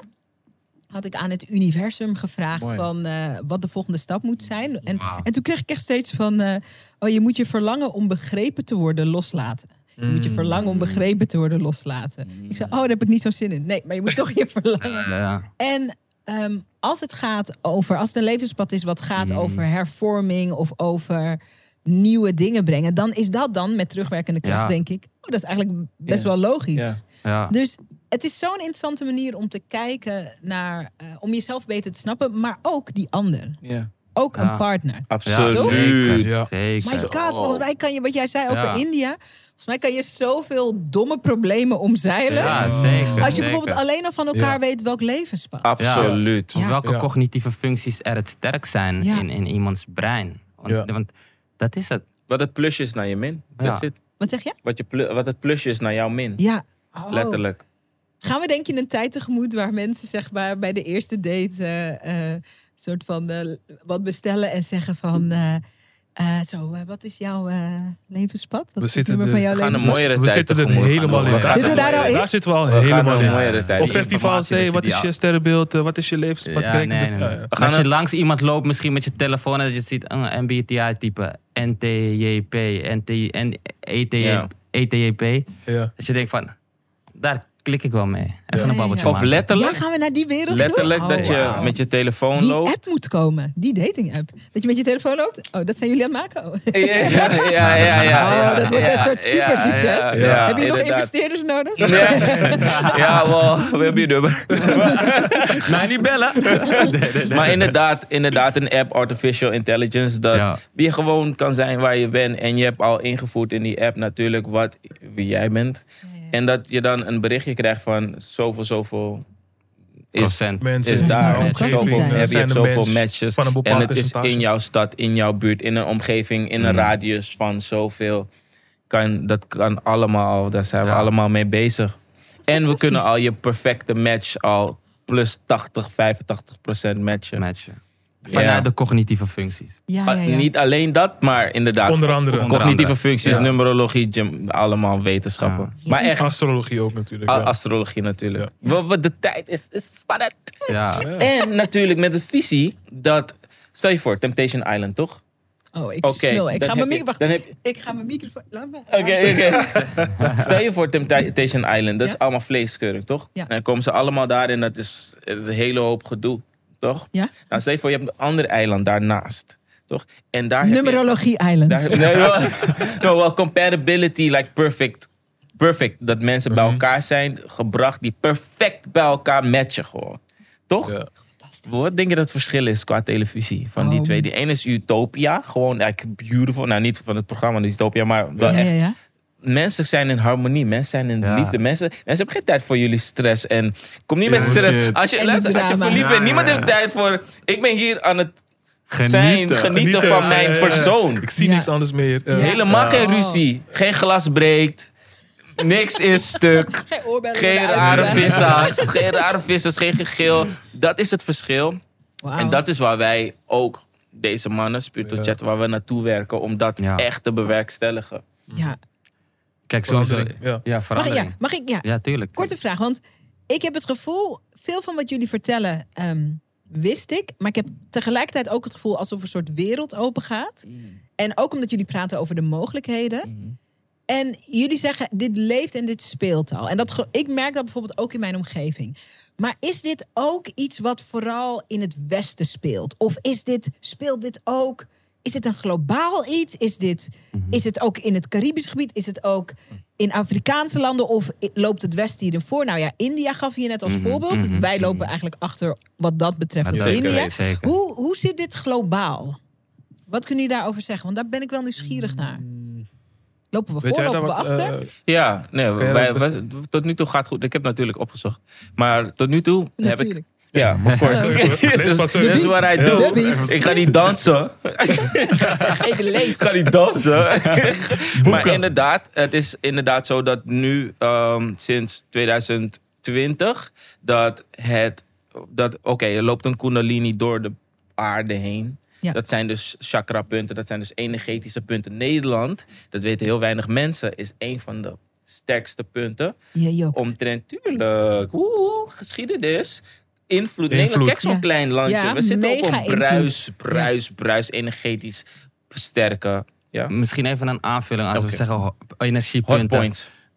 Had ik aan het universum gevraagd Mooi. van eh, wat de volgende stap moet zijn. En, en toen kreeg ik echt steeds van, eh, oh je moet je verlangen om begrepen te worden loslaten. Je moet je Mm. verlangen om begrepen te worden loslaten. Ik zei, oh daar heb ik niet zo'n zin in. Nee, maar je moet toch je (laughs) verlangen. Ja. En ehm, als het gaat over, als het een levenspad is wat gaat Mm. over hervorming of over nieuwe dingen brengen, dan is dat dan met terugwerkende kracht, Ja. denk ik. Oh, dat is eigenlijk best wel logisch. Ja. Dus het is zo'n interessante manier om te kijken naar, eh, om jezelf beter te snappen, maar ook die ander. Ja. Ook Ja. een partner. Ja, Absoluut. zeker. Ja. zeker. My god, volgens mij kan je, wat jij zei over Ja. India, volgens mij kan je zoveel domme problemen omzeilen. Ja, zeker. als je zeker. bijvoorbeeld alleen al van elkaar Ja. weet welk levenspad. Absoluut. Of welke Ja. cognitieve functies er het sterk zijn Ja. in, in iemands brein. Want, Ja. want dat is het. Wat het plusje is naar je min. Ja. Wat zeg je? Wat, je wat het plusje is naar jouw min. Ja. Oh. Letterlijk. Gaan we denk je een tijd tegemoet waar mensen zeg maar bij de eerste date eh, eh, soort van eh, wat bestellen en zeggen van eh, eh, zo, wat is jouw eh, levenspad? Wat We zitten nummer van jouw We gaan een mooiere We tijd zitten er helemaal in. Zitten we daar al in? Daar zitten we al We gaan helemaal een in. mooiere tijd. Op festivals, hey, wat is je sterrenbeeld? Wat is je levenspad? Ja, nee, dus- nee, ja, nee. We gaan Als je langs iemand loopt, misschien met je telefoon en dat je ziet een MBTI-type, NTJP, NT. ETJP. Ja. Dat je denkt van, daar klik ik wel mee. Even Ja, een ja, babbeltje ja. Of maken. Ja, letterlijk. gaan we naar die wereld Letterlijk toe? dat Oh, je met je telefoon Die loopt. app moet komen, die dating app. Dat je met je telefoon loopt. Oh, dat zijn jullie aan het maken? Oh. Ja, ja, ja, ja, ja, Oh, dat wordt een soort Ja. ja, Heb je nog investeerders nodig? Ja, (laughs) ja wel, we hebben je nummer. (laughs) Mij niet bellen. (laughs) Maar inderdaad, inderdaad, een app, artificial intelligence, dat Ja. je gewoon kan zijn waar je bent. En je hebt al ingevoerd in die app natuurlijk wat, wie jij bent. En dat je dan een berichtje krijgt van zoveel, zoveel is, Procent. Mensen is daar. heb je hebt zoveel matches. van een En het is in jouw stad, in jouw buurt, in een omgeving, in een Mm. radius van zoveel. Kan, dat kan allemaal, daar zijn we Ja. allemaal mee bezig. En we kunnen al je perfecte match al plus 80, 85 procent matchen. Matchen. Vanuit Ja. de cognitieve functies. Ja, Maar ja, ja. Niet alleen dat, maar inderdaad. Onder andere. Onder Cognitieve andere. functies, Ja. numerologie, gym, allemaal wetenschappen. Ja. Maar echt, Astrologie ook natuurlijk. astrologie natuurlijk. Wat de tijd is, is spannend. Ja. Ja. En natuurlijk met het visie dat... Stel je voor, Temptation Island, toch? Oh, ik Oké, smul. Ik ga mijn microfoon... Heb ik ga mijn microfoon... Laat me... Oké, oké. (laughs) Stel je voor Temptation Island. Dat is allemaal vleeskeuring, toch? Ja. En dan komen ze allemaal daar en dat is een hele hoop gedoe, toch? Ja? Nou, stel je voor, je hebt een ander eiland daarnaast. Toch? En daar heb je- Numerologie Island. daar, nee, wel, (laughs) no, wel compatibility, like perfect. Perfect. Dat mensen bij Mhm. elkaar zijn gebracht die perfect bij elkaar matchen gewoon. Toch? Ja. Wat denk je dat het verschil is qua televisie van die Oh. twee? Die ene is Utopia, gewoon eigenlijk beautiful. Nou, niet van het programma Utopia, maar wel ja, echt ja, ja. Mensen zijn in harmonie, mensen zijn in Ja. liefde. Mensen, mensen hebben geen tijd voor jullie stress. En kom niet Ja, met stress. shit. Als je, luister, als je verliefd bent, niemand ja, heeft tijd voor. Ik ben hier aan het zijn, Genieten. genieten van ja, mijn ja, ja. persoon. Ik zie Ja. niks anders meer. Ja. Ja. Helemaal geen ruzie. Geen glas breekt. Niks is (laughs) stuk. Geen oorbellen Geen rare vissers. Geen rare vissers. Geen gegil. Dat is het verschil. En dat is waar wij ook, deze mannen, Spiritual Ja. Chat, waar we naartoe werken. Om dat Ja. echt te bewerkstelligen. Ja. Kijk, sowieso. Ja. Mag, verandering. ja, mag ik? Ja. Ja, tuurlijk. Korte vraag, want ik heb het gevoel, veel van wat jullie vertellen ehm, wist ik, maar ik heb tegelijkertijd ook het gevoel alsof een soort wereld open gaat. En ook omdat jullie praten over de mogelijkheden. En jullie zeggen, dit leeft en dit speelt al. En dat, ik merk dat bijvoorbeeld ook in mijn omgeving. Maar is dit ook iets wat vooral in het Westen speelt? Of is dit, speelt dit ook... Is dit een globaal iets? Is, dit, is het ook in het Caribisch gebied? Is het ook in Afrikaanse landen? Of loopt het Westen hierin voor? Nou ja, India gaf je net als Mhm, voorbeeld. mhm, Wij lopen mhm. eigenlijk achter wat dat betreft Ja, op zeker, India. zeker. Hoe, hoe zit dit globaal? Wat kunnen jullie daarover zeggen? Want daar ben ik wel nieuwsgierig naar. Lopen we Weet voor, lopen we wat, achter? eh, Ja, nee, wij, wij- tot nu toe gaat het goed. Ik heb natuurlijk opgezocht. Maar tot nu toe heb ik... Ja, of course. Dat zo. is wat hij doet. (laughs) Ik ga niet dansen. Even lezen. Ik ga niet dansen. maar inderdaad, het is inderdaad zo dat nu um, sinds 2020 dat het dat oké, er loopt een kundalini door de aarde heen. Ja. Dat zijn dus chakra-punten, dat zijn dus energetische punten. Nederland, dat weten heel weinig mensen, is een van de sterkste punten. Je jokt. Omtrent, tuurlijk, oeh, geschiedenis. Invloed. Nederland, kijk zo'n Ja. klein landje. Ja, We zitten op een bruis, invloed. bruis, bruis, energetisch sterke ja? Misschien even een aanvulling als we zeggen energiepunten.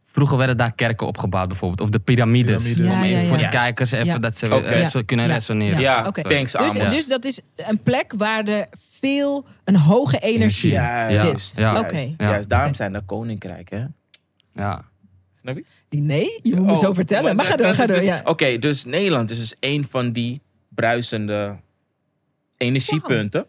Vroeger werden daar kerken opgebouwd bijvoorbeeld. Of de piramides. Piramides. Ja, voor de kijkers even Ja. dat ze kunnen resoneren. Ja, Oké. thanks Dus, Amos. dus dat is een plek waar er veel, een hoge energie Energie. Juist, zit. Ja. juist, Oké. Ja. juist. Daarom zijn er koninkrijken? Ja. Snap je? Nee, je moet me Oh, zo vertellen. Maar ga door, ga door. dus- Ja. Oké, dus Nederland is dus een van die bruisende energiepunten.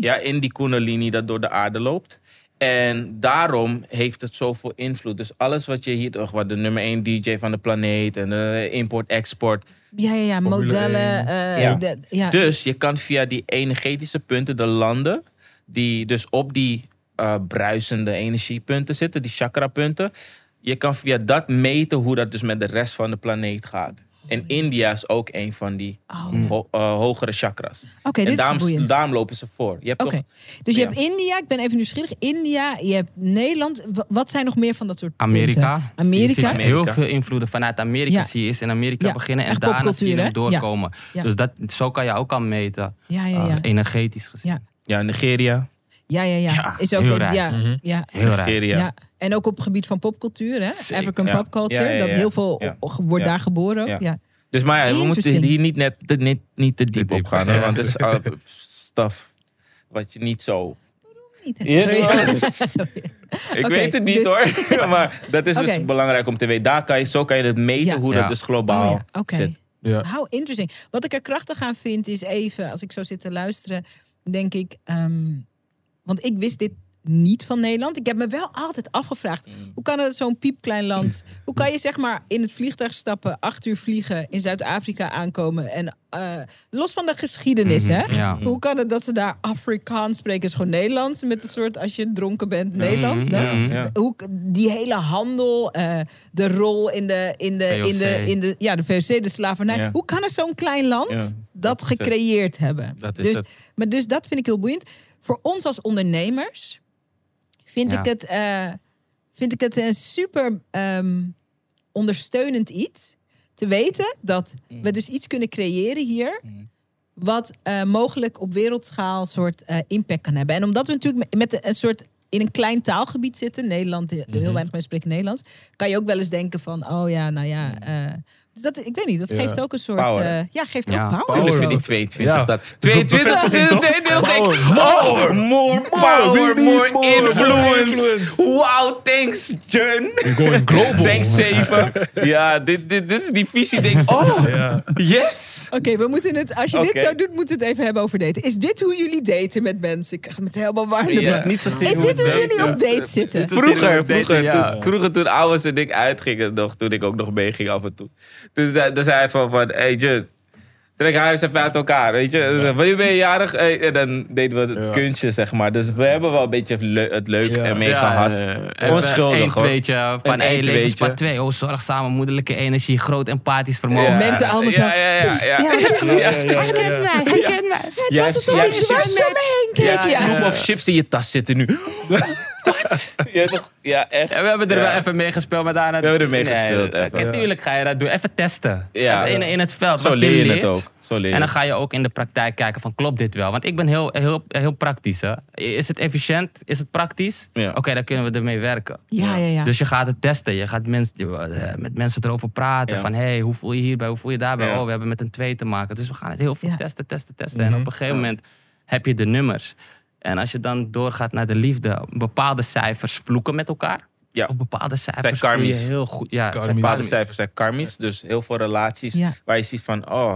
Ja, in die kundalini dat door de aarde loopt. En daarom heeft het zoveel invloed. Dus alles wat je hier, toch, wat de nummer 1 DJ van de planeet en de import-export. Ja, ja, ja, modellen. 1. eh, Ja. de- ja. Dus je kan via die energetische punten, de landen, die dus op die eh, bruisende energiepunten zitten, die chakrapunten. Je kan via dat meten hoe dat dus met de rest van de planeet gaat. En India is ook een van die Oh. ho- eh, hogere chakras. Oké, en dit is daarom, boeiend. daarom lopen ze voor. Je hebt Oké, toch dus je Ja. hebt India, ik ben even nieuwsgierig. India, je hebt Nederland. Wat zijn nog meer van dat soort punten? Amerika. Amerika. Je ziet Amerika. heel veel invloeden vanuit Amerika Ja. zie je eerst in Amerika Ja, beginnen en echt daarna zie je hem doorkomen. Ja. Dus dat, zo kan je ook al meten, Ja, ja, eh, ja. energetisch gezien. Ja. ja, Nigeria. Ja, ja, ja. Ja, Is ook heel een- rijk. ja, Mhm. ja, Heel raar. Nigeria. En ook op het gebied van popcultuur, hè? Zeker, African ja. pop culture. Ja, ja, ja. Dat heel veel wordt Ja. daar geboren ook. Ja. Ja. Dus maar ja, we moeten hier niet, net, te- niet, niet te diep diep. op gaan. hè. Want het is (laughs) uh, stuff wat je niet zo... Niet- Ja, Sorry. nou, (laughs) (laughs) Ik weet het niet dus- hoor. maar dat is dus belangrijk om te weten. Daar kan je, zo kan je het meten Ja. hoe Ja. dat dus globaal Oh zit. Ja. How interesting. Wat ik er krachtig aan vind is even, als ik zo zit te luisteren, denk ik, ehm, want ik wist dit niet van Nederland. Ik heb me wel altijd afgevraagd, hoe kan het zo'n piepklein land, (laughs) hoe kan je zeg maar in het vliegtuig stappen, acht uur vliegen, in Zuid-Afrika aankomen en eh, los van de geschiedenis, Mhm, hè? Ja. Hoe kan het dat ze daar Afrikaans spreken? is gewoon Nederlands, met een soort, als je dronken bent, Nederlands. Mhm, ja. Ja. Hoe, die hele handel, eh, de rol in de, in de, in de, VOC. in de, ja, de VOC, de slavernij. Ja. Hoe kan er zo'n klein land Ja, dat dat is het. gecreëerd hebben? Dat is dus, het. Maar dus dat vind ik heel boeiend. Voor ons als ondernemers vind, Ja. ik, het, eh, vind ik het een super ehm, ondersteunend iets. Te weten dat Mm. we dus iets kunnen creëren hier wat eh, mogelijk op wereldschaal soort eh, impact kan hebben. En omdat we natuurlijk met, een soort in een klein taalgebied zitten, Nederland, heel Mhm. weinig mensen spreken Nederlands, kan je ook wel eens denken van, oh ja, nou ja, het Dus dat, ik weet niet, dat Ja. geeft ook een soort... Power. eh, ja, geeft Ja, ook power. power. Tuurlijk vind ik ook. 22 Ja. dat. is 22 bevestiging, toch? dit denk ik. Power. Oh, more power, more more influence. influence. Wow, thanks, Jun. Global. Thanks, 7. Ja, dit, dit, dit is die visie. Denk, oh, Ja. yes. Oké, we moeten het, als je dit zo doet, moeten we het even hebben over daten. Is dit hoe jullie daten met mensen? Ik krijg het helemaal warm. Niet zozeer Is dit hoe jullie op date zitten? Vroeger, vroeger, toen, vroeger toen ouders en ik uitgingen nog, toen ik ook nog meeging af en toe. Toen zei, toen zei hij van, van hey Jun, trek haar eens even uit elkaar, weet je. Wanneer ben je jarig? Hey, en dan deden we het Ja. kunstje, zeg maar. Dus we hebben wel een beetje le- het leuk Ja. ermee Ja, gehad. eh, Onschuldig, Een hoor. tweetje van Een hey, eentweetje. levenspad 2. Oh, zorgzame moederlijke energie, groot empathisch vermogen. Ja. mensen allemaal zo- Ja, ja, ja. ja. ja. Hij kent mij, hij kent mij. Het was hebt. Ja. snoep of chips in je tas zitten nu. (laughs) Wat? (laughs) Ja, echt. Ja, we hebben er Ja. wel even mee gespeeld met Anna. We hebben er mee gespeeld, Nee, even. Natuurlijk ga je dat doen. Even testen. Ja. Even in, in het veld. Zo leer je leert. het ook. Zo leer je En dan ga je ook in de praktijk kijken van klopt dit wel? Want ik ben heel, heel, heel praktisch. Hè? Is het efficiënt? Is het praktisch? Ja. Oké, dan kunnen we ermee werken. Ja, ja, ja. Dus je gaat het testen. Je gaat mens, eh, met mensen erover praten. Ja. Van hey, hoe voel je hierbij? Hoe voel je daarbij? Ja. Oh, we hebben met een twee te maken. Dus we gaan het heel veel Ja. testen, testen, testen. Mhm. En op een gegeven moment heb je de nummers. En als je dan doorgaat naar de liefde, bepaalde cijfers vloeken met elkaar. Ja. Of bepaalde cijfers Zijn karmisch. heel goed. Ja, Karmisch. zijn Bepaalde cijfers zijn karmisch. Dus heel veel relaties Ja. waar je ziet van... Oh,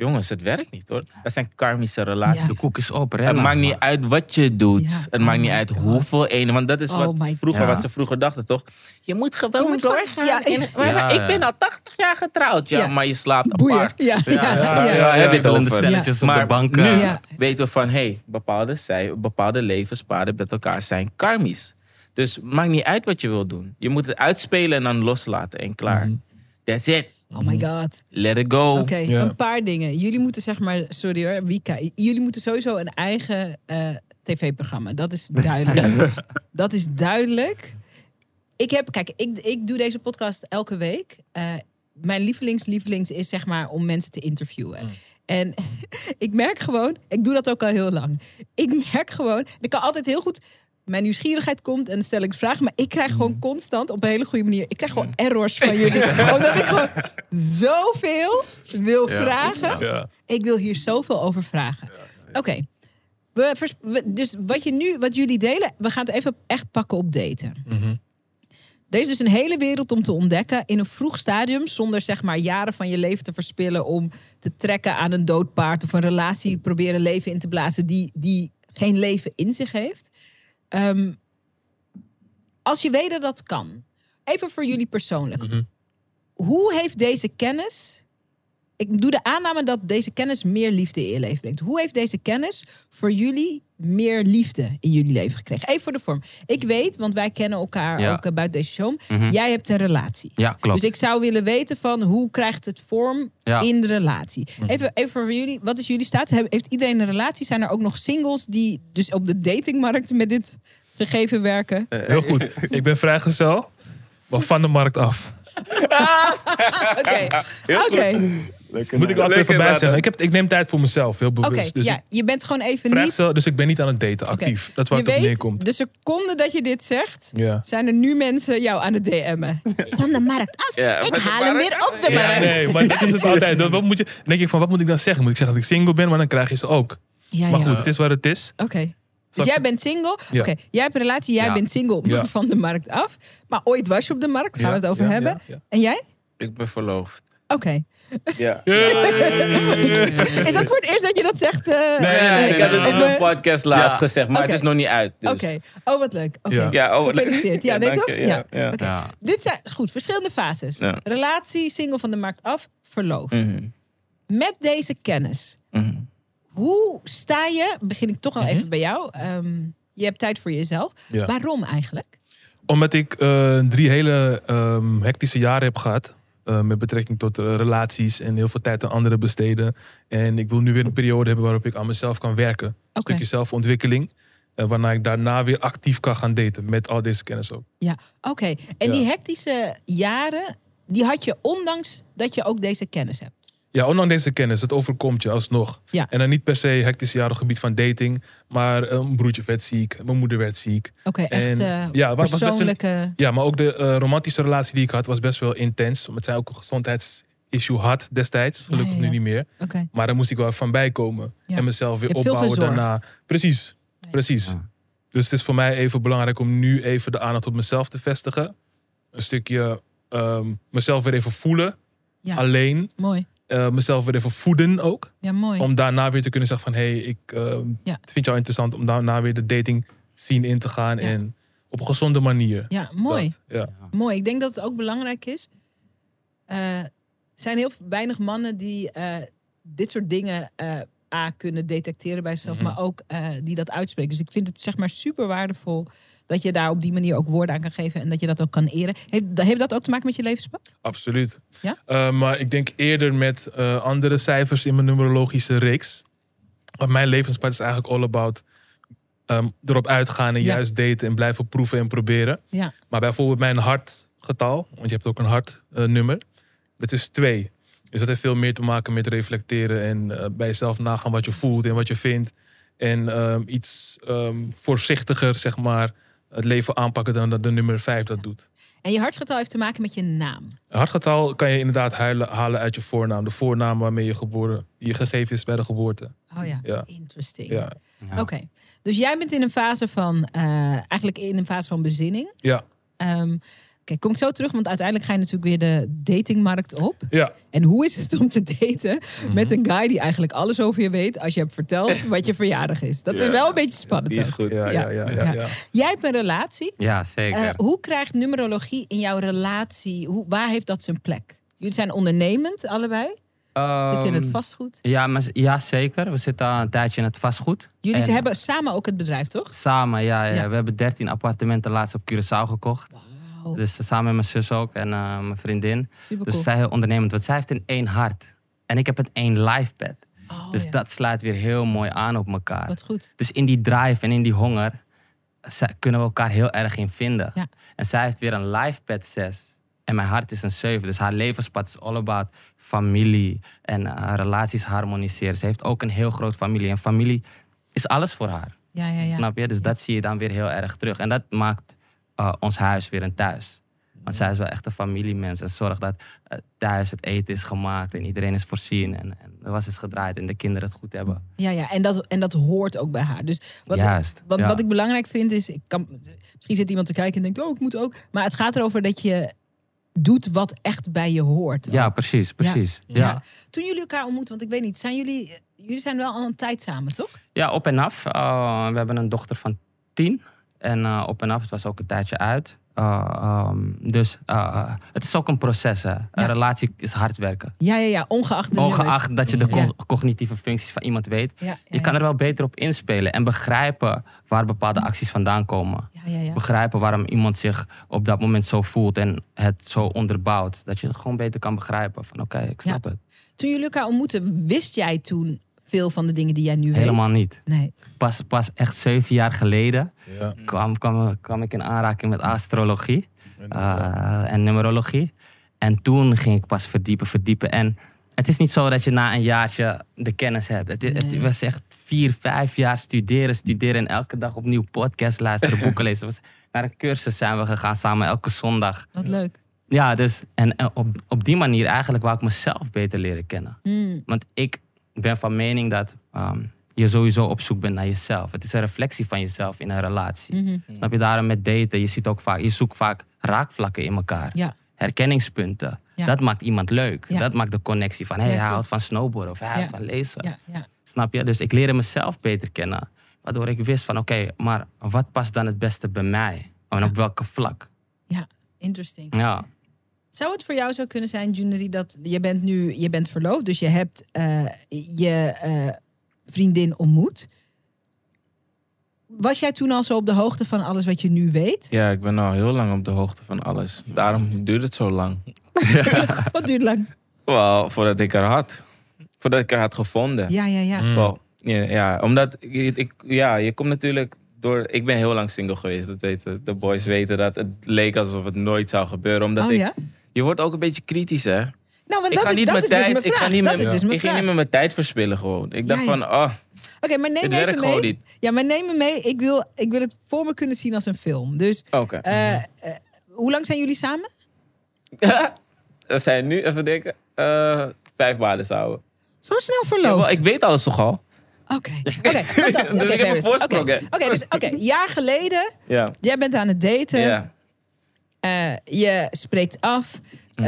jongens, het werkt niet hoor. Dat zijn karmische relaties. Ja. De koek is op, Het remmen. maakt niet uit wat je doet. Ja. Het Oh maakt niet my uit God. hoeveel ene. Want dat is Oh wat, my vroeger, God. wat ze vroeger dachten, toch? Je moet gewoon Je moet gewoon- doorgaan. ja, in- ik- maar Ja, ik ben al 80 jaar getrouwd. Ja, Ja. maar je slaapt Boeien. apart. Ja, ja, heb je het over. stelletjes op de bank. nu Ja. weten we van, hé, hey, bepaalde, zij, bepaalde levenspaden met elkaar zijn karmisch. Dus maakt niet uit wat je wil doen. Je moet het uitspelen en dan loslaten en klaar. Mhm. That's it. Oh my god. Let it go. Oké, een paar dingen. Jullie moeten zeg maar, sorry hoor, Wika. Jullie moeten sowieso een eigen eh, tv-programma. Dat is duidelijk. (laughs) dat is duidelijk. Ik heb, kijk, ik, ik doe deze podcast elke week. Eh, mijn lievelings, lievelings is zeg maar om mensen te interviewen. Mm. En (laughs) ik merk gewoon, ik doe dat ook al heel lang. Ik merk gewoon, ik kan altijd heel goed. Mijn nieuwsgierigheid komt en dan stel ik vragen. Maar ik krijg gewoon constant op een hele goede manier. Ik krijg gewoon errors van jullie. (laughs) Omdat ik gewoon zoveel wil vragen. Ik wil hier zoveel over vragen. Oké. We Dus wat, je nu, wat jullie delen, we gaan het even echt pakken op daten. Er is dus een hele wereld om te ontdekken in een vroeg stadium, zonder zeg maar jaren van je leven te verspillen om te trekken aan een dood paard of een relatie proberen leven in te blazen die, die geen leven in zich heeft. Ehm, als je weet dat dat kan, even voor jullie persoonlijk. Mhm. Hoe heeft deze kennis. Ik doe de aanname dat deze kennis meer liefde in je leven brengt. Hoe heeft deze kennis voor jullie meer liefde in jullie leven gekregen? Even voor de vorm. Ik weet, want wij kennen elkaar Ja. ook eh, buiten deze show. mhm. Jij hebt een relatie. Ja, klopt. Dus ik zou willen weten van hoe krijgt het vorm Ja. in de relatie? Even, even voor jullie, wat is jullie status? Heb- Heeft iedereen een relatie? Zijn er ook nog singles die dus op de datingmarkt met dit gegeven werken? Heel goed. Ik ben vrijgezel, maar van de markt af. (laughs) Oké, oké, Moet ik altijd even bij zeggen. Ik, heb, ik neem tijd voor mezelf, heel oké. bewust. Dus Ja, je bent gewoon even niet. dus ik ben niet aan het daten, actief. Dat is waar Je het op weet, neerkomt. de seconde dat je dit zegt, Ja. zijn er nu mensen jou aan het DM'en. Van de markt af. Ja, ik haal hem weer op de Ja, markt. Nee, (laughs) maar dat is het altijd. Dan, wat moet je, dan denk ik van, wat moet ik dan zeggen? Moet ik zeggen dat ik single ben, maar dan krijg je ze ook. Ja, Maar ja. goed, het is wat het is. Oké. Dus jij bent single. Ja. Oké, jij hebt een relatie, jij Ja. bent single Ja. (laughs) van de markt af. Maar ooit was je op de markt, gaan we Ja, het over ja, hebben. ja, ja. En jij? Ik ben verloofd. Oké. Ja. Is dat voor het eerst dat je dat zegt? eh? Nee, nee, nee, ik had het in een eh, podcast laatst Ja. gezegd, maar het is nog niet uit. Dus. Oké. Oh, wat leuk. Oké. Ja. Ja, oh, Gefeliciteerd. Ja, nee, toch? Ja. Ja, ja. Oké. Ja. Dit zijn goed, verschillende fases. Ja. Relatie, single van de markt af, verloofd. Mhm, Met deze kennis, mhm. hoe sta je, begin ik toch al Mhm. even bij jou. Ehm, je hebt tijd voor jezelf. Ja. Waarom eigenlijk? Omdat ik eh, drie hele ehm, hectische jaren heb gehad. Eh, met betrekking tot eh, relaties en heel veel tijd aan anderen besteden. En ik wil nu weer een periode hebben waarop ik aan mezelf kan werken. Een stukje zelfontwikkeling. eh, waarna ik daarna weer actief kan gaan daten. Met al deze kennis ook. Oké. En Ja. die hectische jaren, die had je ondanks dat je ook deze kennis hebt. Ja, ondanks deze kennis, het overkomt je alsnog. Ja. En dan niet per se hectische jaren op het gebied van dating. Maar eh, een broertje werd ziek, mijn moeder werd ziek. Oké, echt En, eh, ja, was- was best een- persoonlijke... Ja, maar ook de eh, romantische relatie die ik had was best wel intens. Het zijn ook gezondheidsissues issue had destijds. Gelukkig Ja, ja, nu niet meer. Oké. Maar daar moest ik wel even van bijkomen. Ja. En mezelf weer opbouwen daarna. Precies, precies. Ja. Dus het is voor mij even belangrijk om nu even de aandacht op mezelf te vestigen. Een stukje ehm, mezelf weer even voelen. Ja. Alleen. Mooi. Eh, mezelf weer even voeden ook. Ja, mooi. Om daarna weer te kunnen zeggen van... hé, hey, ik ehm, Ja. vind jou interessant om daarna weer de dating scene in te gaan. Ja. En op een gezonde manier. Ja, mooi. Dat, ja. Mooi. Ik denk dat het ook belangrijk is. Eh, er zijn heel weinig mannen die eh, dit soort dingen eh, A kunnen detecteren bij zichzelf, Mhm. maar ook eh, die dat uitspreken. Dus ik vind het zeg maar super waardevol dat je daar op die manier ook woorden aan kan geven en dat je dat ook kan eren. Heeft, heeft dat ook te maken met je levenspad? Absoluut. Ja? Eh, maar ik denk eerder met eh, andere cijfers in mijn numerologische reeks. Want mijn levenspad is eigenlijk all about ehm, erop uitgaan en Ja. juist daten en blijven proeven en proberen. Ja. Maar bijvoorbeeld mijn hartgetal, want je hebt ook een hartnummer, dat is twee. Dus dat heeft veel meer te maken met reflecteren en eh, bij jezelf nagaan wat je voelt en wat je vindt. En ehm, iets ehm, voorzichtiger, zeg maar, het leven aanpakken dan dat de nummer vijf dat doet. En je hartgetal heeft te maken met je naam. Een hartgetal kan je inderdaad huilen, halen uit je voornaam. De voornaam waarmee je geboren, die je gegeven is bij de geboorte. Oh ja, Ja. interesting. Ja, Ja. Oké, dus jij bent in een fase van, eh, eigenlijk in een fase van bezinning. ja, Ehm Oké, kom ik zo terug, want uiteindelijk ga je natuurlijk weer de datingmarkt op. ja. En hoe is het om te daten Mhm. met een guy die eigenlijk alles over je weet als je hebt verteld wat je verjaardag is? Dat is wel een beetje spannend. Die is goed. Ja, ja, ja, ja, Ja. ja. Jij hebt een relatie. Ja, zeker. Eh, hoe krijgt numerologie in jouw relatie, hoe, waar heeft dat zijn plek? Jullie zijn ondernemend, allebei. Zit je in het Ehm, vastgoed? Ja, maar, ja, zeker. We zitten al een tijdje in het vastgoed. Jullie En hebben samen ook het bedrijf, toch? Samen, ja, ja, Ja. We hebben 13 appartementen laatst op Curaçao gekocht. Dus eh, samen met mijn zus ook en eh, mijn vriendin. super Dus cool. zij heel ondernemend. Want zij heeft een één hart. En ik heb het één lifepad. Oh, dus ja. dat sluit weer heel mooi aan op elkaar. Wat goed. Dus in die drive en in die honger zij- kunnen we elkaar heel erg in vinden. Ja. En zij heeft weer een lifepad 6. En mijn hart is een 7. Dus haar levenspad is all about familie en eh, relaties harmoniseren. Ze heeft ook een heel groot familie. En familie is alles voor haar. Ja, ja, ja. Snap je? Dus dat zie je dan weer heel erg terug. En dat maakt eh, ons huis weer een thuis. Want zij is wel echt een familiemens. En zorgt dat eh, thuis het eten is gemaakt en iedereen is voorzien. En, en de was is gedraaid en de kinderen het goed hebben. Ja, ja. En, dat, en dat hoort ook bij haar. Dus wat, Juist. wat, ja. wat ik belangrijk vind is, ik kan, misschien zit iemand te kijken en denkt, oh, ik moet ook. Maar het gaat erover dat je doet wat echt bij je hoort. Ja, precies, precies. Ja, Ja. ja. Toen jullie elkaar ontmoeten, want ik weet niet, zijn jullie, jullie zijn wel al een tijd samen, toch? op en af. Uh, we hebben een dochter van tien. En uh, op en af, het was ook een tijdje uit. Uh, um, dus uh, het is ook een proces. Hè. Een relatie is hard werken. Ja, ja, ja. Ongeacht Ongeacht dat je de co- cognitieve functies van iemand weet. Ja, ja, Je kan er wel beter op inspelen en begrijpen waar bepaalde acties vandaan komen. Ja, ja, ja. Begrijpen waarom iemand zich op dat moment zo voelt en het zo onderbouwt. Dat je het gewoon beter kan begrijpen. Van oké, ik snap het. Toen jullie elkaar ontmoetten, wist jij toen veel van de dingen die jij nu Helemaal weet? niet. Nee. Pas, pas echt zeven jaar geleden ja. kwam, kwam, kwam ik in aanraking met astrologie uh, en numerologie. En toen ging ik pas verdiepen, verdiepen. En het is niet zo dat je na een jaartje de kennis hebt. Het, nee. het was echt vier, vijf jaar studeren, studeren en elke dag opnieuw podcast luisteren, (laughs) boeken lezen. Was, naar een cursus zijn we gegaan samen elke zondag. Wat leuk. Ja, dus en, en op, op die manier eigenlijk wou ik mezelf beter leren kennen. Hmm. Want ik ben van mening dat um, je sowieso op zoek bent naar jezelf. Het is een reflectie van jezelf in een relatie. Mhm. Snap je daarom met daten? Je ziet ook vaak, je zoekt vaak raakvlakken in elkaar. Ja. Herkenningspunten. Ja. Dat maakt iemand leuk. Ja. Dat maakt de connectie van, hey, Ja, hij houdt van snowboarden of hij houdt Ja. van lezen. Ja, ja. Snap je? Dus ik leerde mezelf beter kennen. Waardoor ik wist van, oké, maar wat past dan het beste bij mij? En op welke vlak? Interesting. Ja. Zou het voor jou zo kunnen zijn, Junerie, dat je bent nu je bent verloofd, dus je hebt uh, je uh, vriendin ontmoet. Was jij toen al zo op de hoogte van alles wat je nu weet? Ja, ik ben al heel lang op de hoogte van alles. Daarom duurt het zo lang. (laughs) (laughs) wat duurt lang? Wel, voordat ik haar had. Voordat ik haar had gevonden. Ja, ja, ja. Mm. Wel, ja, ja, omdat ik, ik, ja, je komt natuurlijk door. Ik ben heel lang single geweest. Dat weten de boys weten dat. Het leek alsof het nooit zou gebeuren. Omdat oh, ik, ja? Je wordt ook een beetje kritisch, hè? Nou, want ik dat ga is, niet dat mijn is dus tijd. mijn ik ga niet, dat dus mijn ik ging niet met mijn tijd verspillen gewoon. Ik dacht Ja, ja. van, oh, Oké, maar neem me even mee. niet. Ja, maar neem me mee. Ik wil, ik wil het voor me kunnen zien als een film. Dus, Oké. uh, uh, hoe lang zijn jullie samen? (laughs) We zijn nu, even denken, eh, vijf baden houden. Zo snel Ja, wel, ik weet alles toch al? Oké, (laughs) oké. fantastisch. Dus ik heb een Ferris. voorsprong, Oké, hè? Oké, dus oké, jaar geleden, Ja. jij bent aan het daten. Ja. Eh, je spreekt af. Mm.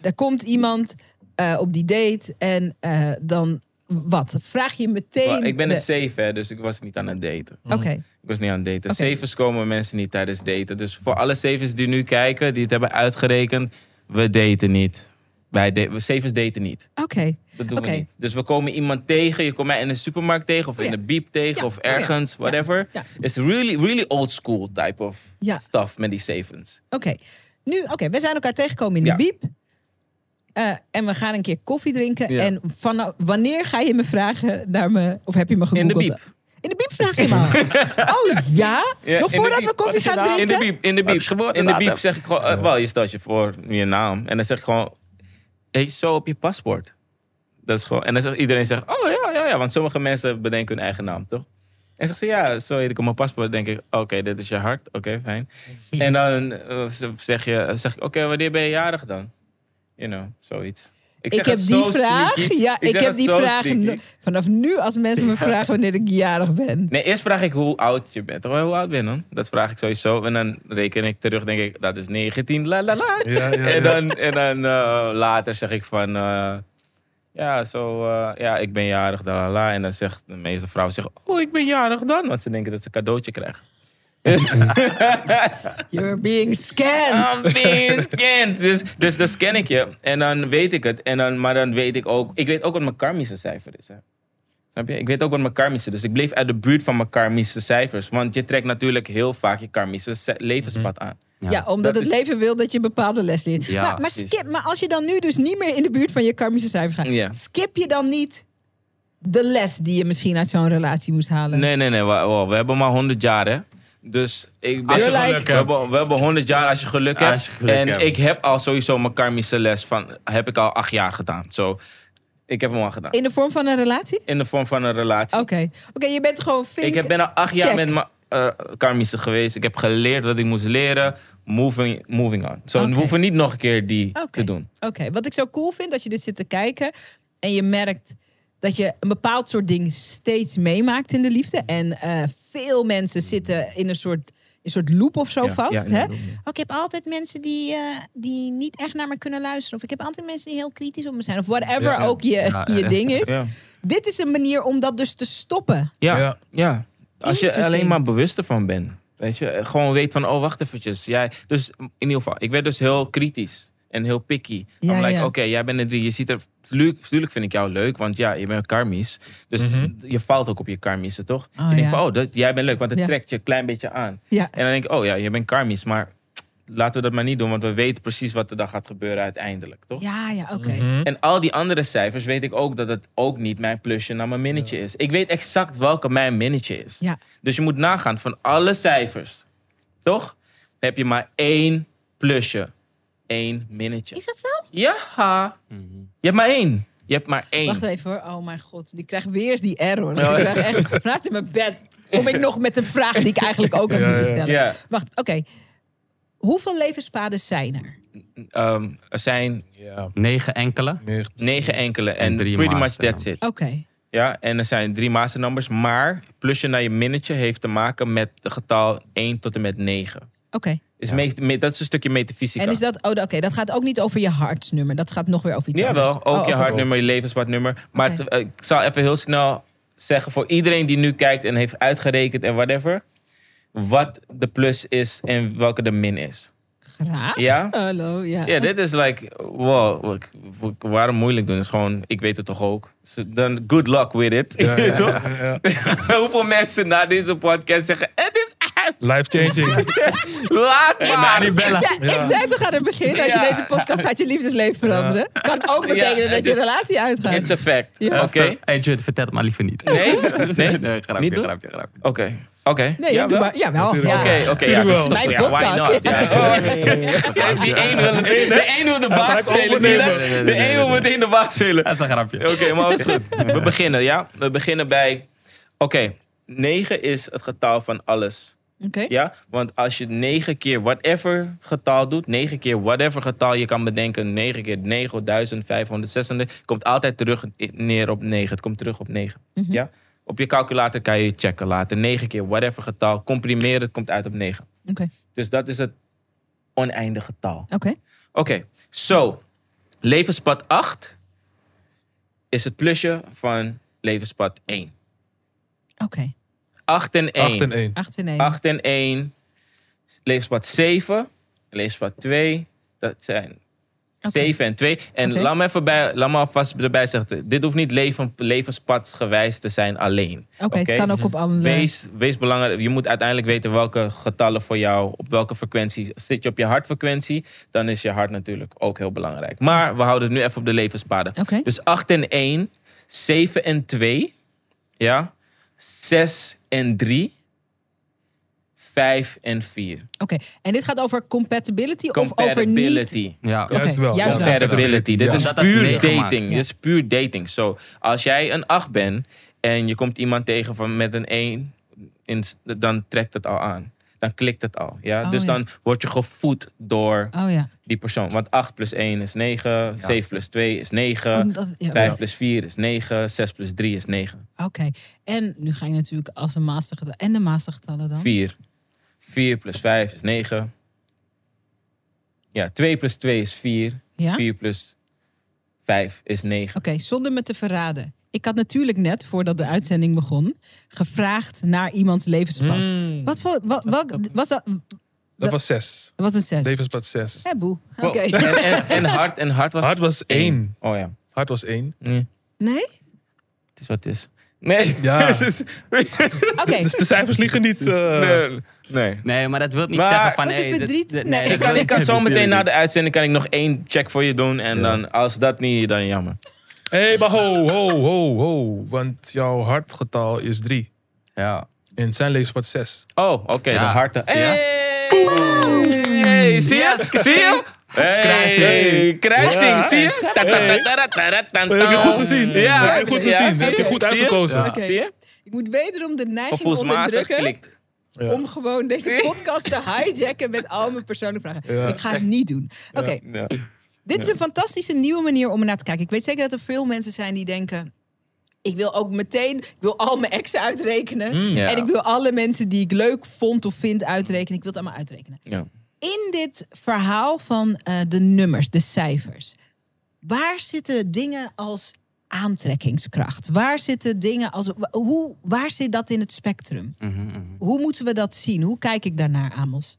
er komt iemand eh, op die date en dan wat? Vraag je meteen. Ik ben de- een safe, hè, dus ik was niet aan het daten. Oké, Ik was niet aan het daten. Savers komen mensen niet tijdens daten. Dus voor alle savers die nu kijken, die het hebben uitgerekend, we daten niet. Wij we savers daten niet. oké. Dat doen Oké. we niet. Dus we komen iemand tegen. Je komt mij in de supermarkt tegen of in de biep tegen Ja. of Oh ja. ergens, Ja. whatever. Ja. It's really, really old school type of Ja. stuff met die savers. Oké, nu, oké, we zijn elkaar tegengekomen in de Ja. biep. Eh, en we gaan een keer koffie drinken. Ja. En vanaf wanneer ga je me vragen naar me, of heb je me In de gegoogeld? biep. In de biep vraag je me. (laughs) oh ja? Ja, Nog de voordat we koffie gaan drinken? In de biep, in de biep. In de biep zeg ik gewoon, eh, wel, je stelt je voor je naam. En dan zeg ik gewoon, hey, zo op je paspoort. Dat is gewoon, en dan zegt iedereen zegt, oh ja, ja, ja. Want sommige mensen bedenken hun eigen naam, toch? En zegt ze, ja, zo heet ik op mijn paspoort. Denk ik, oké, dit is je hart. Oké, fijn. (laughs) en dan eh, zeg, je, zeg ik, oké, wanneer ben je jarig dan? You know, zoiets. Ik zeg heb het die vraag. sneaky. Ja, ik, zeg heb het die zo vraag. no- Vanaf nu, als mensen me vragen wanneer ik jarig ben. Nee, eerst vraag ik hoe oud je bent. Hoe oud ben je dan? Dat vraag ik sowieso. En dan reken ik terug, denk ik, dat is 19, la la la. Ja, ja, ja. En dan, en dan eh, later zeg ik van, eh, ja, zo, eh, ja, ik ben jarig, la la la. En dan zegt de meeste vrouwen, zeggen, oh, ik ben jarig dan. Want ze denken dat ze een cadeautje krijgen. (laughs) You're being scanned. I'm being scanned. Dus, dus dan scan ik je. En dan weet ik het. En dan, maar dan weet ik ook, ik weet ook wat mijn karmische cijfer is. Hè. Snap je? Ik weet ook wat mijn karmische Dus ik bleef uit de buurt van mijn karmische cijfers. Want je trekt natuurlijk heel vaak je karmische levenspad aan. Ja, omdat Dat het is- leven wil dat je bepaalde les leert. Ja, maar, maar, skip, maar als je dan nu dus niet meer in de buurt van je karmische cijfers gaat, Ja. skip je dan niet de les die je misschien uit zo'n relatie moest halen? Nee, nee, nee. wa- We, hebben maar 100 jaar, hè. Dus ik ben, Als je geluk we, hebt. hebben, we hebben 100 jaar als je geluk hebt. Als je geluk en hebt. ik heb al sowieso mijn karmische les van, heb ik al acht jaar gedaan. Zo, ik heb hem al gedaan. In de vorm van een relatie? In de vorm van een relatie. Oké. Oké, je bent gewoon vink. Ik heb, ben al acht jaar check. met mijn eh, karmische geweest. Ik heb geleerd wat ik moest leren. Moving, moving on. Zo, Oké. we hoeven niet nog een keer die te doen. Oké, wat ik zo cool vind als je dit zit te kijken en je merkt dat je een bepaald soort ding steeds meemaakt in de liefde. En eh, veel mensen zitten in een soort, een soort loop of zo Ja, vast. ja, hè? Oh, ik heb altijd mensen die, eh, die niet echt naar me kunnen luisteren. Of ik heb altijd mensen die heel kritisch op me zijn. Of whatever Ja, ja. ook je, Ja, je ja. ding is. Ja. Dit is een manier om dat dus te stoppen. Ja, ja. Als je alleen maar bewust ervan bent. Weet je, gewoon weet van, oh, wacht eventjes. Jij, dus in ieder geval, ik werd dus heel kritisch en heel picky. Ja, I'm like, ja. oké, jij bent een drie. Je ziet er, tuurlijk, tuurlijk vind ik jou leuk, want ja, je bent karmisch. Dus Mhm. je valt ook op je karmische, toch? Oh, je denkt ja. van, oh, dat, jij bent leuk, want het Ja. trekt je een klein beetje aan. Ja, En dan denk ik, oh ja, je bent karmisch, maar laten we dat maar niet doen, want we weten precies wat er dan gaat gebeuren uiteindelijk, toch? ja, ja oké. Mhm. En al die andere cijfers weet ik ook dat het ook niet mijn plusje naar mijn minnetje is. Ik weet exact welke mijn minnetje is. Ja. Dus je moet nagaan van alle cijfers, toch? Dan heb je maar één plusje. Één minnetje. Is dat zo? Ja, Mhm. je hebt maar één. Je hebt maar één. Wacht even hoor. Oh mijn god, die krijgt weer die error. Ja. Ik krijg echt, vanuit in mijn bed kom ik nog met een vraag die ik eigenlijk ook had Ja, moeten stellen. Ja, Wacht, oké. Hoeveel levenspaden zijn er? ehm, er zijn Ja. Negen enkele. Negen enkele en En drie pretty much that's it. Oké. Ja, en er zijn drie master numbers, maar plusje naar je minnetje heeft te maken met het getal 1 tot en met 9. Oké. Is Ja. me- dat is een stukje metafysica. En is dat, oh, oké, dat gaat ook niet over je hartsnummer. Dat gaat nog weer over iets Jawel, anders. ook Oh, je hartnummer, je levenspadnummer. Maar het- eh, ik zal even heel snel zeggen voor iedereen die nu kijkt en heeft uitgerekend en whatever. Wat de plus is en welke de min is. Graag. Ja? Hallo, ja. Ja, dit is like, wow, waarom moeilijk doen? is gewoon, ik weet het toch ook. Dan good luck with it. Ja, ja, (laughs) ja, ja. (laughs) Hoeveel mensen na deze podcast zeggen, het is uit, Life changing. (laughs) laat maar. Ik zei, Ja. ik zei toch aan het begin, als je Ja. deze podcast gaat je liefdesleven veranderen. Kan ook betekenen Ja, dat het je is- relatie uitgaat. It's a fact. Ja. Oké? Hey Jude, vertel het maar liever niet. Nee? (laughs) Nee? nee grapje, Niet doen? grapje, grapje. Oké. Oké. Nee, Ja, doe wel? maar. Jawel. Natuurlijk. Ja. Oké, oké. ja, Tuurlijk wel. Mijn ja, why podcast. not? Ja. Ja. Ja, (laughs) Die een wil, de, de een wil de baas gaat spelen. zie je overnemen. dat? Nee, nee, nee, De nee, een wil nee. meteen de baas spelen. Dat is een grapje. Oké, maar is goed. We beginnen, ja? We beginnen bij... Oké, 9 is het getal van alles Ja, want als je negen keer whatever getal doet, negen keer whatever getal je kan bedenken, negen keer 9536, komt altijd terug neer op 9. Het komt terug op 9. Mhm. Ja? Op je calculator kan je checken later. 9 keer whatever getal, comprimeer het, komt uit op 9. Oké. Dus dat is het oneindige getal. Oké. Oké, zo. Levenspad 8 is het plusje van levenspad 1. Oké. 8 en 1. 8 en 1. 8 en 1. 8 en 1. Levenspad 7. Levenspad 2. Dat zijn Oké. 7 en 2. En Oké. laat, me even bij, laat me alvast erbij zeggen. Dit hoeft niet leven, levenspadsgewijs te zijn alleen. Oké, het kan ook op andere... Wees, wees belangrijk. Je moet uiteindelijk weten welke getallen voor jou, op welke frequentie. Zit je op je hartfrequentie, dan is je hart natuurlijk ook heel belangrijk. Maar we houden het nu even op de levenspaden. Oké. Dus 8 en 1, 7 en 2, ja, 6 en 3, 5 en 4. Oké. En dit gaat over compatibility, of over niet... Compatibility. Ja. Oké, Juist wel. juist ja. Compatibility. Dit Ja. is Dat had puur meegemaakt. dating. Ja. Dit is puur dating. Zo, als jij een 8 bent en je komt iemand tegen van met een 1, in, dan trekt het al aan. Dan klikt het al. Ja? Oh, dus ja. dan word je gevoed door Oh ja. Die persoon. Want 8 plus 1 is 9, 7 plus 2 is 9, Omdat- ja, 5 ja. plus 4 is 9, 6 plus 3 is 9. Oké. En nu ga je natuurlijk als een mastergetal. En de mastergetallen dan? 4. 4 plus 5 is 9. Ja, 2 plus 2 is 4. Ja? 4 plus 5 is 9. Oké, zonder me te verraden. Ik had natuurlijk net, voordat de uitzending begon, gevraagd naar iemands levenspad. Mm. Wat voor, wat, welk, was dat? Dat was 6. Dat was een zes. Levenspad 6. Hé, boe. Wow. Oké. En, en, en hart, en hart was... Hart was 1. Oh ja. Hart was 1. Nee, Nee? het is wat het is. Nee. Ja. (laughs) Oké. Dus de cijfers liegen niet. eh, nee. nee. Nee, maar dat wil niet Maar- zeggen van... Hey, verdriet. dit- Nee. dat Ik kan, ik kan zo meteen na de uitzending kan ik nog één check voor je doen. En Ja. dan, als dat niet, dan jammer. Hé, hey, maar ho, ho, ho, ho. Want jouw hartgetal is 3. Ja. En zijn levenspad 6. Oh, oké. Ja, de harten. zie je? Hey! Zie je? Zie je? Hey, Kruising. hey, kruising, Ja. zie je? Ta- ta- ta- ta- ta- ta- ta- ta- Heb je goed gezien? Ja, Heb je goed gezien? zie Heb je goed uitgekozen? Ja. Oké. Zie je? Ik moet wederom de neiging onderdrukken klikt. Ja. om gewoon deze podcast te hijacken met al mijn persoonlijke vragen. Ja. Ik ga het niet doen. Oké, Ja. dit is een fantastische nieuwe manier om er naar te kijken. Ik weet zeker dat er veel mensen zijn die denken... Ik wil ook meteen, ik wil al mijn exen uitrekenen. Mm, Ja. En ik wil alle mensen die ik leuk vond of vind uitrekenen. Ik wil het allemaal uitrekenen. Ja. In dit verhaal van eh, de nummers, de cijfers. Waar zitten dingen als aantrekkingskracht? Waar zitten dingen als... Hoe, waar zit dat in het spectrum? Mhm, mhm. Hoe moeten we dat zien? Hoe kijk ik daarnaar, Amos?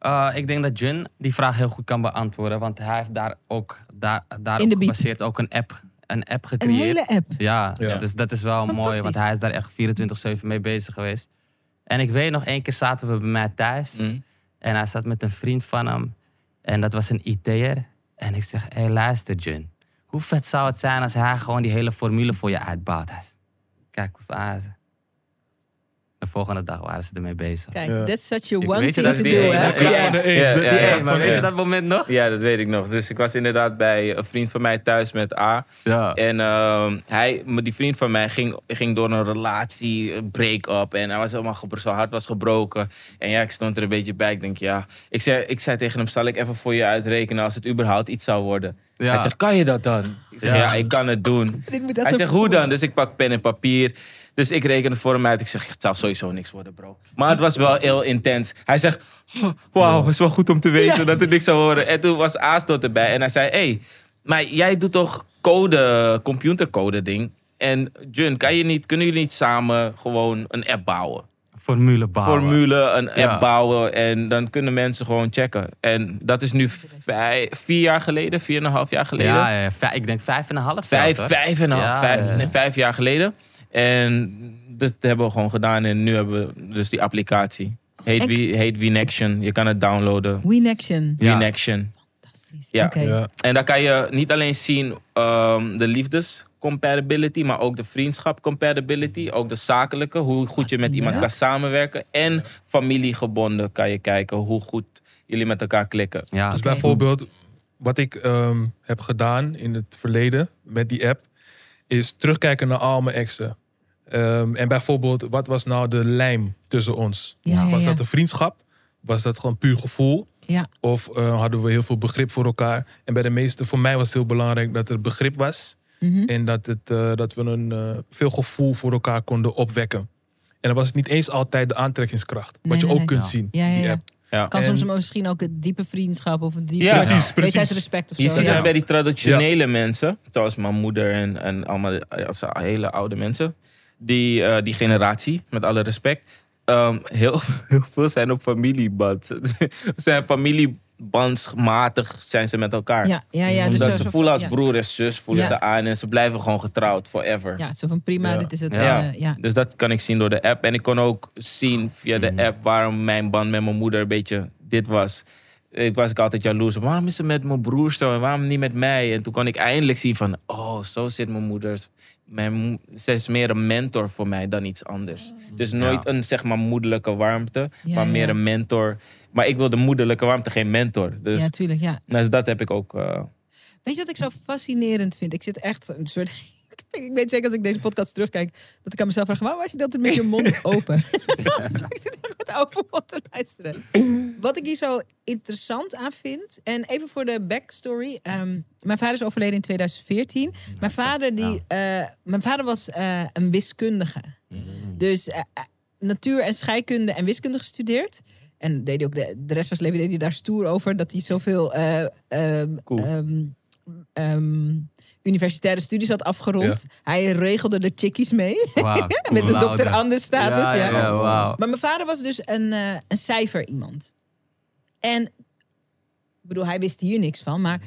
Uh, ik denk dat Jun die vraag heel goed kan beantwoorden. Want hij heeft daar ook, daar, daarop gebaseerd ook een app, een app Een gecreëerd. hele app. Ja, Ja. dus dat is wel mooi. Want hij is daar echt 24-7 mee bezig geweest. En ik weet nog, één keer zaten we bij mij thuis. Mm. En hij zat met een vriend van hem. En dat was een IT'er. En ik zeg, hé hey, luister Jun. Hoe vet zou het zijn als hij gewoon die hele formule voor je uitbouwt? Hij zegt, Kijk ons aan. De volgende dag waren ze ermee bezig. Kijk, Ja. that's such a one weet je thing dat to do, hè? dat maar weet je dat moment nog? Ja, dat weet ik nog. Dus ik was inderdaad bij een vriend van mij thuis met A. Ja. En ehm, hij, maar die vriend van mij ging, ging door een relatie, een break-up. En hij was helemaal zijn hart was gebroken. En ja, ik stond er een beetje bij. Ik denk, ja. Ik zei, ik zei tegen hem, zal ik even voor je uitrekenen als het überhaupt iets zou worden? Ja. Hij zegt, kan je dat dan? Ik zeg, Ja. ja, ik kan het doen. (laughs) Dit moet echt Hij een zegt, hoe dan? Dus ik pak pen en papier. Dus ik reken het voor hem uit. Ik zeg, het zou sowieso niks worden, bro. Maar het was wel heel intens. Hij zegt, oh, wauw, het is wel goed om te weten Ja. dat er niks zou worden. En toen was Aastot erbij. En hij zei, hé, hey, maar jij doet toch code, computercode ding? En Jun, kan je niet, kunnen jullie niet samen gewoon een app bouwen? Formule bouwen. Formule, een app Ja. bouwen. En dan kunnen mensen gewoon checken. En dat is nu vijf, vier jaar geleden, vier en een half jaar geleden. Ja, ja, vijf- ik denk vijf en een half Vijf, zelfs, vijf en een half, Ja, vijf, ja, ja. nee, vijf jaar geleden. En dat hebben we gewoon gedaan. En nu hebben we dus die applicatie. Heet, wie, heet Winaction. Je kan het downloaden. Winaction. Ja. Winaction. Fantastisch. Ja. En daar kan je niet alleen zien ehm, de liefdes compatibility, maar ook de vriendschap compatibility. Ook de zakelijke, hoe goed je met iemand Ja. kan samenwerken. En familiegebonden kan je kijken hoe goed jullie met elkaar klikken. Ja, Dus bijvoorbeeld, wat ik ehm, heb gedaan in het verleden met die app, is terugkijken naar al mijn exen. Ehm, en bijvoorbeeld, wat was nou de lijm tussen ons? Ja, was ja. dat een vriendschap? Was dat gewoon puur gevoel? Ja. Of eh, hadden we heel veel begrip voor elkaar? En bij de meeste, voor mij was het heel belangrijk dat er begrip was. Mhm. En dat, het, eh, dat we een eh, veel gevoel voor elkaar konden opwekken. En dan was het niet eens altijd de aantrekkingskracht. Nee, wat je nee, ook nee. kunt Ja. zien. Ja, ja, die ja. Kan En- soms misschien ook een diepe vriendschap of een diepe Ja, precies, precies. wederzijdsrespect of Je zo. ziet ja. het bij die traditionele mensen, zoals mijn moeder en, en allemaal als hele oude mensen, die, eh, die generatie, met alle respect, ehm, heel, (laughs) heel veel zijn op familieband. (laughs) zijn familiebandsmatig zijn ze met elkaar. Ja, ja, ja. Dus Omdat zo- ze voelen als ja. broer en zus, voelen Ja. ze aan en ze blijven gewoon getrouwd forever. Ja, zo van prima, Ja. dit is het. Ja. eh, ja. Dus dat kan ik zien door de app. En ik kon ook zien via de Mhm. app waarom mijn band met mijn moeder een beetje dit was. Ik was ik altijd jaloers. Waarom is ze met mijn broer zo en waarom niet met mij? En toen kon ik eindelijk zien van, oh, zo zit mijn moeder. Mijn, ze is meer een mentor voor mij dan iets anders. Dus nooit Ja. een zeg maar moederlijke warmte, Ja, maar meer ja. een mentor. Maar ik wil de moederlijke warmte, geen mentor. Dus, ja, tuurlijk, ja. dus dat heb ik ook. eh, Weet je wat ik zo fascinerend vind? Ik zit echt een soort. (laughs) Ik weet zeker als ik deze podcast terugkijk, dat ik aan mezelf vraag: waarom was je dat met je mond (laughs) open? (laughs) ik zit echt met open mond te luisteren. Wat ik hier zo interessant aan vind, en even voor de backstory. ehm, mijn vader is overleden in 2014. Mijn vader, die, eh, mijn vader was eh, een wiskundige. Dus eh, eh, natuur- en scheikunde en wiskunde gestudeerd. En deed hij ook de, de rest van zijn leven deed hij daar stoer over dat hij zoveel eh, ehm, Cool. ehm, ehm, universitaire studies had afgerond. Hij regelde de chickies mee. (laughs) Met zijn cum dokter. Anders status. Ja, Ja, ja, wauw. Maar mijn vader was dus een, eh, een cijfer iemand. En ik bedoel, hij wist hier niks van, maar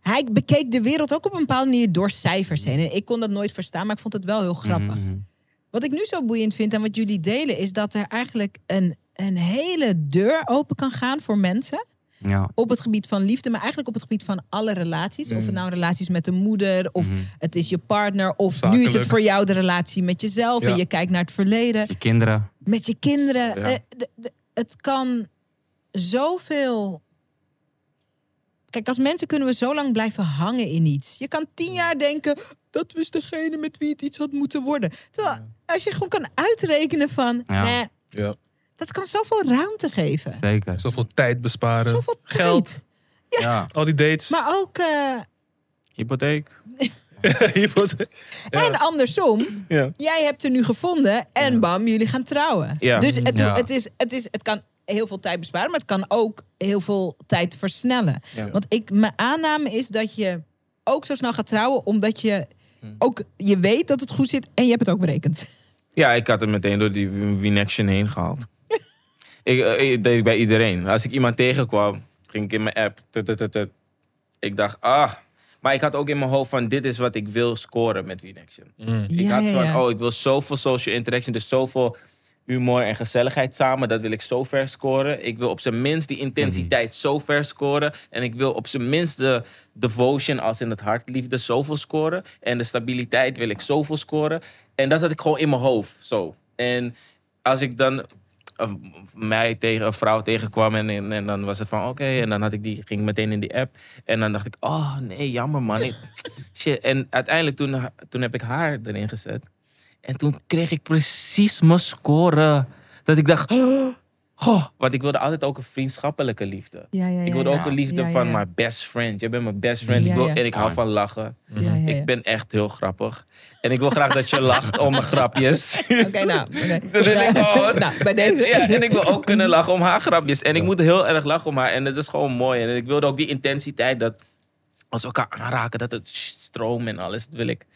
hij bekeek de wereld ook op een bepaalde manier door cijfers heen. En ik kon dat nooit verstaan, maar ik vond het wel heel grappig. Mhm. Wat ik nu zo boeiend vind en wat jullie delen, is dat er eigenlijk een, een hele deur open kan gaan voor mensen. Ja. Op het gebied van liefde, maar eigenlijk op het gebied van alle relaties. Of het nou relaties met de moeder, of Mhm. het is je partner, of nu is het voor jou de relatie met jezelf. Ja. En je kijkt naar het verleden, Je kinderen. met je kinderen. Ja. Eh, de- de- het kan zoveel. Kijk, als mensen kunnen we zo lang blijven hangen in iets. Je kan tien jaar denken, dat was degene met wie het iets had moeten worden. Terwijl, als je gewoon kan uitrekenen van, Ja. nee, Ja. Dat kan zoveel ruimte geven. Zeker. Zoveel tijd besparen. Zoveel Geld. tijd. ja. Al die dates. Maar ook, eh, Hypotheek. (laughs) Wordt- Ja. en andersom, Ja. jij hebt er nu gevonden en bam, jullie gaan trouwen. Ja. Dus het, Ja. het, is, het, is, het kan heel veel tijd besparen, maar het kan ook heel veel tijd versnellen. Ja. Want ik, mijn aanname is dat je ook zo snel gaat trouwen, omdat je Hm. ook je weet dat het goed zit en je hebt het ook berekend. Ja, ik had het meteen door die Winection heen gehaald. Ik, eh, ik deed het bij iedereen. Als ik iemand tegenkwam, ging ik in mijn app. tut, tut, tut, tut. Ik dacht, ah. Maar ik had ook in mijn hoofd van, dit is wat ik wil scoren met Winection. Mm. Ik Ja, had van, ja. oh, ik wil zoveel social interaction, dus zoveel humor en gezelligheid samen. Dat wil ik zo ver scoren. Ik wil op zijn minst die intensiteit zo ver scoren. En ik wil op zijn minst de devotion als in het hartliefde zoveel scoren. En de stabiliteit wil ik zoveel scoren. En dat had ik gewoon in mijn hoofd, zo. En als ik dan mij tegen een vrouw tegenkwam en, en, en dan was het van oké. en dan had ik die, ging ik meteen in die app. En dan dacht ik, oh nee, jammer man. Ik- (laughs) shit. En uiteindelijk toen, toen heb ik haar erin gezet. En toen kreeg ik precies mijn score. Dat ik dacht, oh, want ik wilde altijd ook een vriendschappelijke liefde. Ja, ja, Ik wilde ook een liefde Ja, ja, van ja. mijn best friend. Je bent mijn best friend. Ja, ik wil, ja. En ik hou van lachen. Ja, ja, ja. Ik ben echt heel grappig. En ik wil graag dat je (laughs) lacht om mijn grapjes. Oké, nou. (laughs) oké. Dat wil ik gewoon. nou, bij deze. Ja, en ik wil ook kunnen lachen om haar grapjes. En ik moet heel erg lachen om haar. En het is gewoon mooi. En ik wilde ook die intensiteit dat als we elkaar aanraken, dat het stroom en alles. Dat wil ik.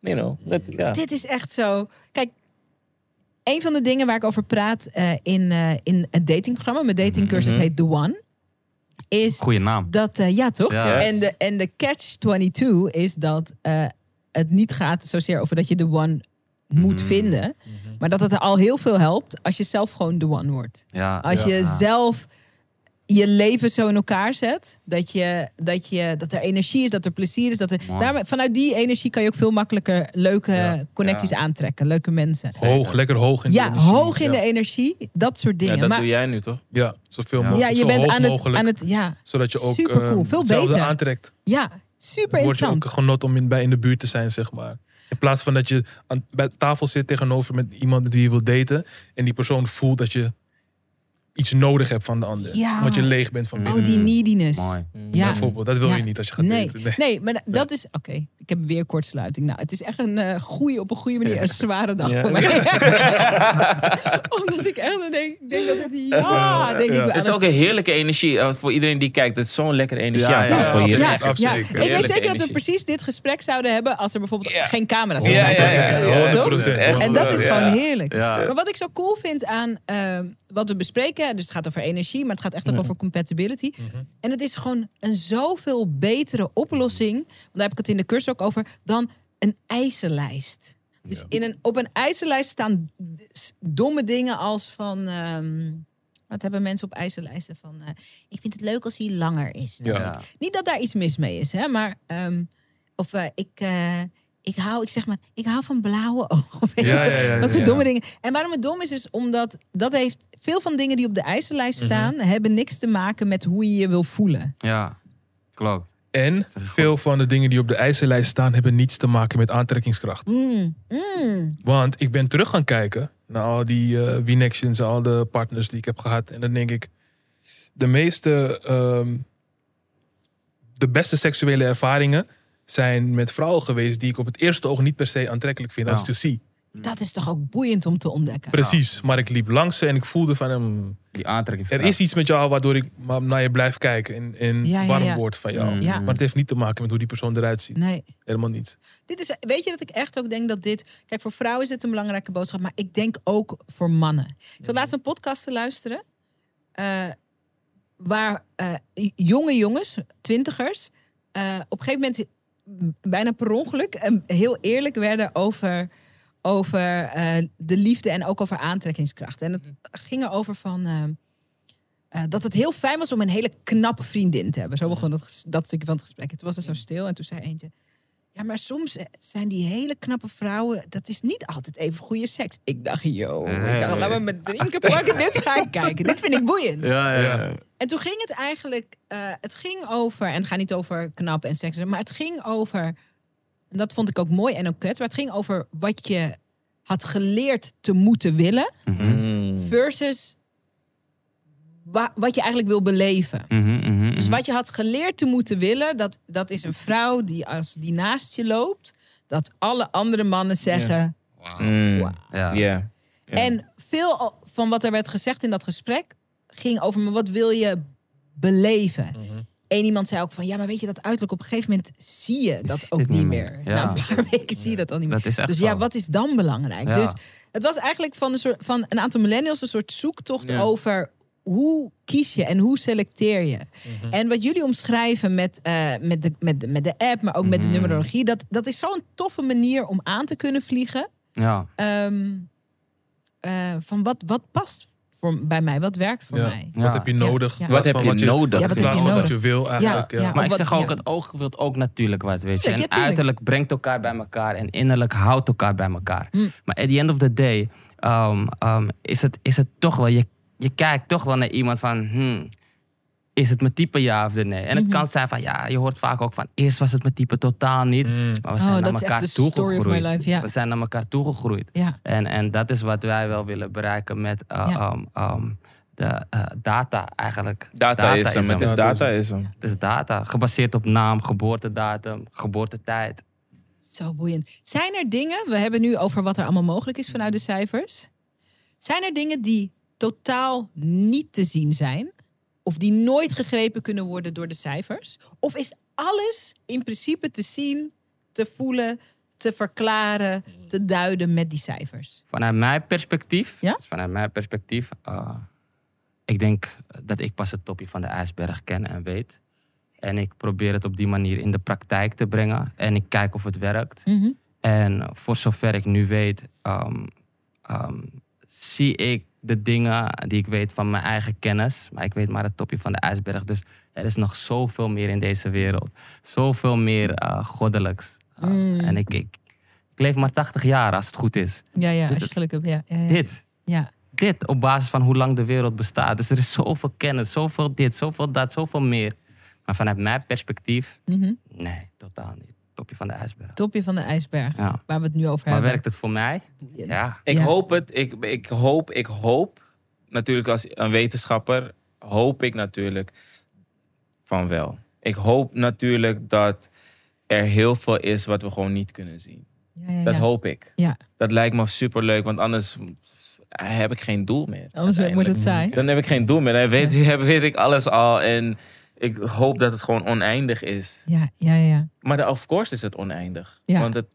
You know, dat, ja. Dit is echt zo. Kijk, een van de dingen waar ik over praat eh, in, eh, in het datingprogramma, mijn datingcursus Mhm. heet The One, is Goeie naam. dat, eh, ja toch? Ja. En de, en de catch 22 is dat eh, het niet gaat zozeer over dat je de one moet Mhm. vinden, maar dat het er al heel veel helpt als je zelf gewoon de one wordt. Ja. Als Ja. je Ja. zelf je leven zo in elkaar zet, dat, je, dat, je, dat er energie is, dat er plezier is. Dat er, vanuit die energie kan je ook veel makkelijker leuke Ja. connecties Ja. aantrekken, leuke mensen. Hoog, lekker hoog in de Ja, energie. hoog in ja. de energie, dat soort Ja, dingen. dat maar doe jij nu toch? Ja, zoveel Ja. mogelijk. ja, je zo bent aan het, mogelijk, aan het, ja, zodat je ook Supercool, eh, veel beter. aantrekt. ja, super Dan word je interessant. ook genot om in, bij in de buurt te zijn, zeg maar. In plaats van dat je aan, bij tafel zit tegenover met iemand met wie je wilt daten. En die persoon voelt dat je iets nodig hebt van de ander. Ja. Omdat je leeg bent van binnen. Oh, die neediness. Mooi. Ja. Bijvoorbeeld. Dat wil Ja. je niet als je gaat Nee, daten. Nee. nee, maar dat is... Oké, ik heb weer kortsluiting. Nou, het is echt een eh goede, op een goede manier een zware dag Ja. voor mij. (laughs) Omdat ik echt denk, ik denk dat het... Ja, denk ik. Het is ook een heerlijke energie eh, voor iedereen die kijkt. Het is zo'n lekkere energie Ja, ja, ja, hier. Ja, Absoluut, ja. absoluut. Ik weet Heerlijke zeker dat we precies dit gesprek zouden hebben als er bijvoorbeeld Ja. geen camera's Ja, zijn. ja, ja, ja, Toch? 100%. Echt. En dat is gewoon heerlijk. Ja. Maar wat ik zo cool vind aan eh, wat we bespreken, dus het gaat over energie, maar het gaat echt ook over compatibility. Mhm. En het is gewoon een zoveel betere oplossing, want daar heb ik het in de cursus ook over, dan een eisenlijst. Dus in een, op een eisenlijst staan domme dingen als van. ehm, wat hebben mensen op eisenlijsten van? eh, ik vind het leuk als hij langer is. Ja. Niet dat daar iets mis mee is, hè? Maar ehm, of eh, ik, eh, ik hou, ik zeg maar, ik hou van blauwe (laughs) ogen. Ja, ja, ja, Wat voor ja. domme dingen. En waarom het dom is, is omdat dat heeft veel van dingen die op de eisenlijst Mhm. staan, hebben niks te maken met hoe je je wil voelen. Ja, klopt. En veel van de dingen die op de eisenlijst staan... hebben niets te maken met aantrekkingskracht. Mm, mm. Want ik ben terug gaan kijken naar al die uh, Winections en al de partners die ik heb gehad. En dan denk ik, de meeste, ehm, de beste seksuele ervaringen zijn met vrouwen geweest die ik op het eerste oog niet per se aantrekkelijk vind als ik ze zie. Dat is toch ook boeiend om te ontdekken. Precies, maar ik liep langs ze en ik voelde van hem, Die aantrekkingskracht. er is iets met jou waardoor ik maar naar je blijf kijken en, en Ja, ja, warm ja. word van jou. Mm. Ja. Maar het heeft niet te maken met hoe die persoon eruit ziet. Nee. Helemaal niet. Dit is, weet je dat ik echt ook denk dat dit. Kijk, voor vrouwen is dit een belangrijke boodschap, maar ik denk ook voor mannen. Ik zat laatst een podcast te luisteren. eh, waar eh, jonge jongens, twintigers, eh, op een gegeven moment bijna per ongeluk en heel eerlijk werden over, over eh, de liefde en ook over aantrekkingskracht. En het ging erover van. eh, eh, dat het heel fijn was om een hele knappe vriendin te hebben. Zo begon dat, dat stukje van het gesprek. En toen was het zo stil en toen zei eentje... Ja, maar soms eh, zijn die hele knappe vrouwen... dat is niet altijd even goede seks. Ik dacht, yo, ik dacht, laat me mijn drinken pakken. dit ga ik kijken. Dit vind ik boeiend. Ja, ja. Ja. En toen ging het eigenlijk... eh, het ging over... en het gaat niet over knap en seks... maar het ging over... en dat vond ik ook mooi en ook kut... maar het ging over wat je had geleerd te moeten willen... Mhm. Mm. versus wa- wat je eigenlijk wil beleven. Mhm, Dus mhm. wat je had geleerd te moeten willen, dat, dat is een vrouw die als die naast je loopt, dat alle andere mannen zeggen. Mm. Ja. Ja. En veel van wat er werd gezegd in dat gesprek ging over, maar wat wil je beleven? Eén iemand zei ook van, ja, maar weet je dat uiterlijk op een gegeven moment zie je dat ook niet niet meer. meer. Ja. Na een paar weken zie je dat al niet meer. Dat is echt Dus zo. ja, wat is dan belangrijk? Ja. Dus het was eigenlijk van een, soort, van een aantal millennials een soort zoektocht Ja. over hoe kies je en hoe selecteer je. Mhm. En wat jullie omschrijven met, eh, met, de, met, de, met de app, maar ook met de Mhm. numerologie, dat, dat is zo'n toffe manier om aan te kunnen vliegen. Ja. Ehm, eh, van wat, wat past voor, bij mij, wat werkt voor Ja. mij. Ja. Wat heb je nodig? Wat heb je nodig? Ja, wat heb je wat je wil eigenlijk. Ja, Ja, ja. Maar ik zeg ook, ja. het oog wil ook natuurlijk wat, weet je. En uiterlijk brengt elkaar bij elkaar en innerlijk houdt elkaar bij elkaar. Hm. Maar at the end of the day um, um, is, het, is het toch wel, je, je kijkt toch wel naar iemand van, hmm, is het mijn type ja of nee? En het Mhm. kan zijn van, ja, je hoort vaak ook van, eerst was het mijn type totaal niet. Mm. Maar we Oh, zijn dat naar elkaar echt de story of my toegegroeid. life, ja. We zijn naar elkaar toegegroeid. Ja. En, en dat is wat wij wel willen bereiken met uh, Ja. um, um, de uh, data eigenlijk. Data, is hem. Het is data is hem. Het is data, gebaseerd op naam, geboortedatum, geboortetijd. Zo boeiend. Zijn er dingen, we hebben nu over wat er allemaal mogelijk is vanuit de cijfers. Zijn er dingen die totaal niet te zien zijn? Of die nooit gegrepen kunnen worden door de cijfers? Of is alles in principe te zien, te voelen, te verklaren, te duiden met die cijfers? Vanuit mijn perspectief, Ja? dus vanuit mijn perspectief, uh, ik denk dat ik pas het topje van de ijsberg ken en weet. En ik probeer het op die manier in de praktijk te brengen. En ik kijk of het werkt. Mhm. En voor zover ik nu weet, um, um, zie ik de dingen die ik weet van mijn eigen kennis. Maar ik weet maar het topje van de ijsberg. Dus er is nog zoveel meer in deze wereld. Zoveel meer uh, goddelijks. Uh, Mm. En ik, ik, ik leef maar 80 jaar als het goed is. Ja, ja, als je geluk hebt. Ja, ja, ja. Dit. Ja. Dit op basis van hoe lang de wereld bestaat. Dus er is zoveel kennis, zoveel dit, zoveel dat, zoveel meer. Maar vanuit mijn perspectief, Mhm. nee, totaal niet. Topje van de ijsberg. Topje van de ijsberg, Ja. waar we het nu over Maar hebben. werkt het voor mij? Ja. Ik Ja. hoop het. Ik, ik hoop, ik hoop. Natuurlijk als een wetenschapper hoop ik natuurlijk van wel. Ik hoop natuurlijk dat er heel veel is wat we gewoon niet kunnen zien. Ja, ja, Dat ja. hoop ik. Ja. Dat lijkt me super leuk, want anders heb ik geen doel meer. Anders wordt het saai. Dan heb ik geen doel meer. Dan weet, (laughs) weet ik alles al. En ik hoop dat het gewoon oneindig is. Ja, ja, ja. Maar de, of course is het oneindig. Ja. Want het,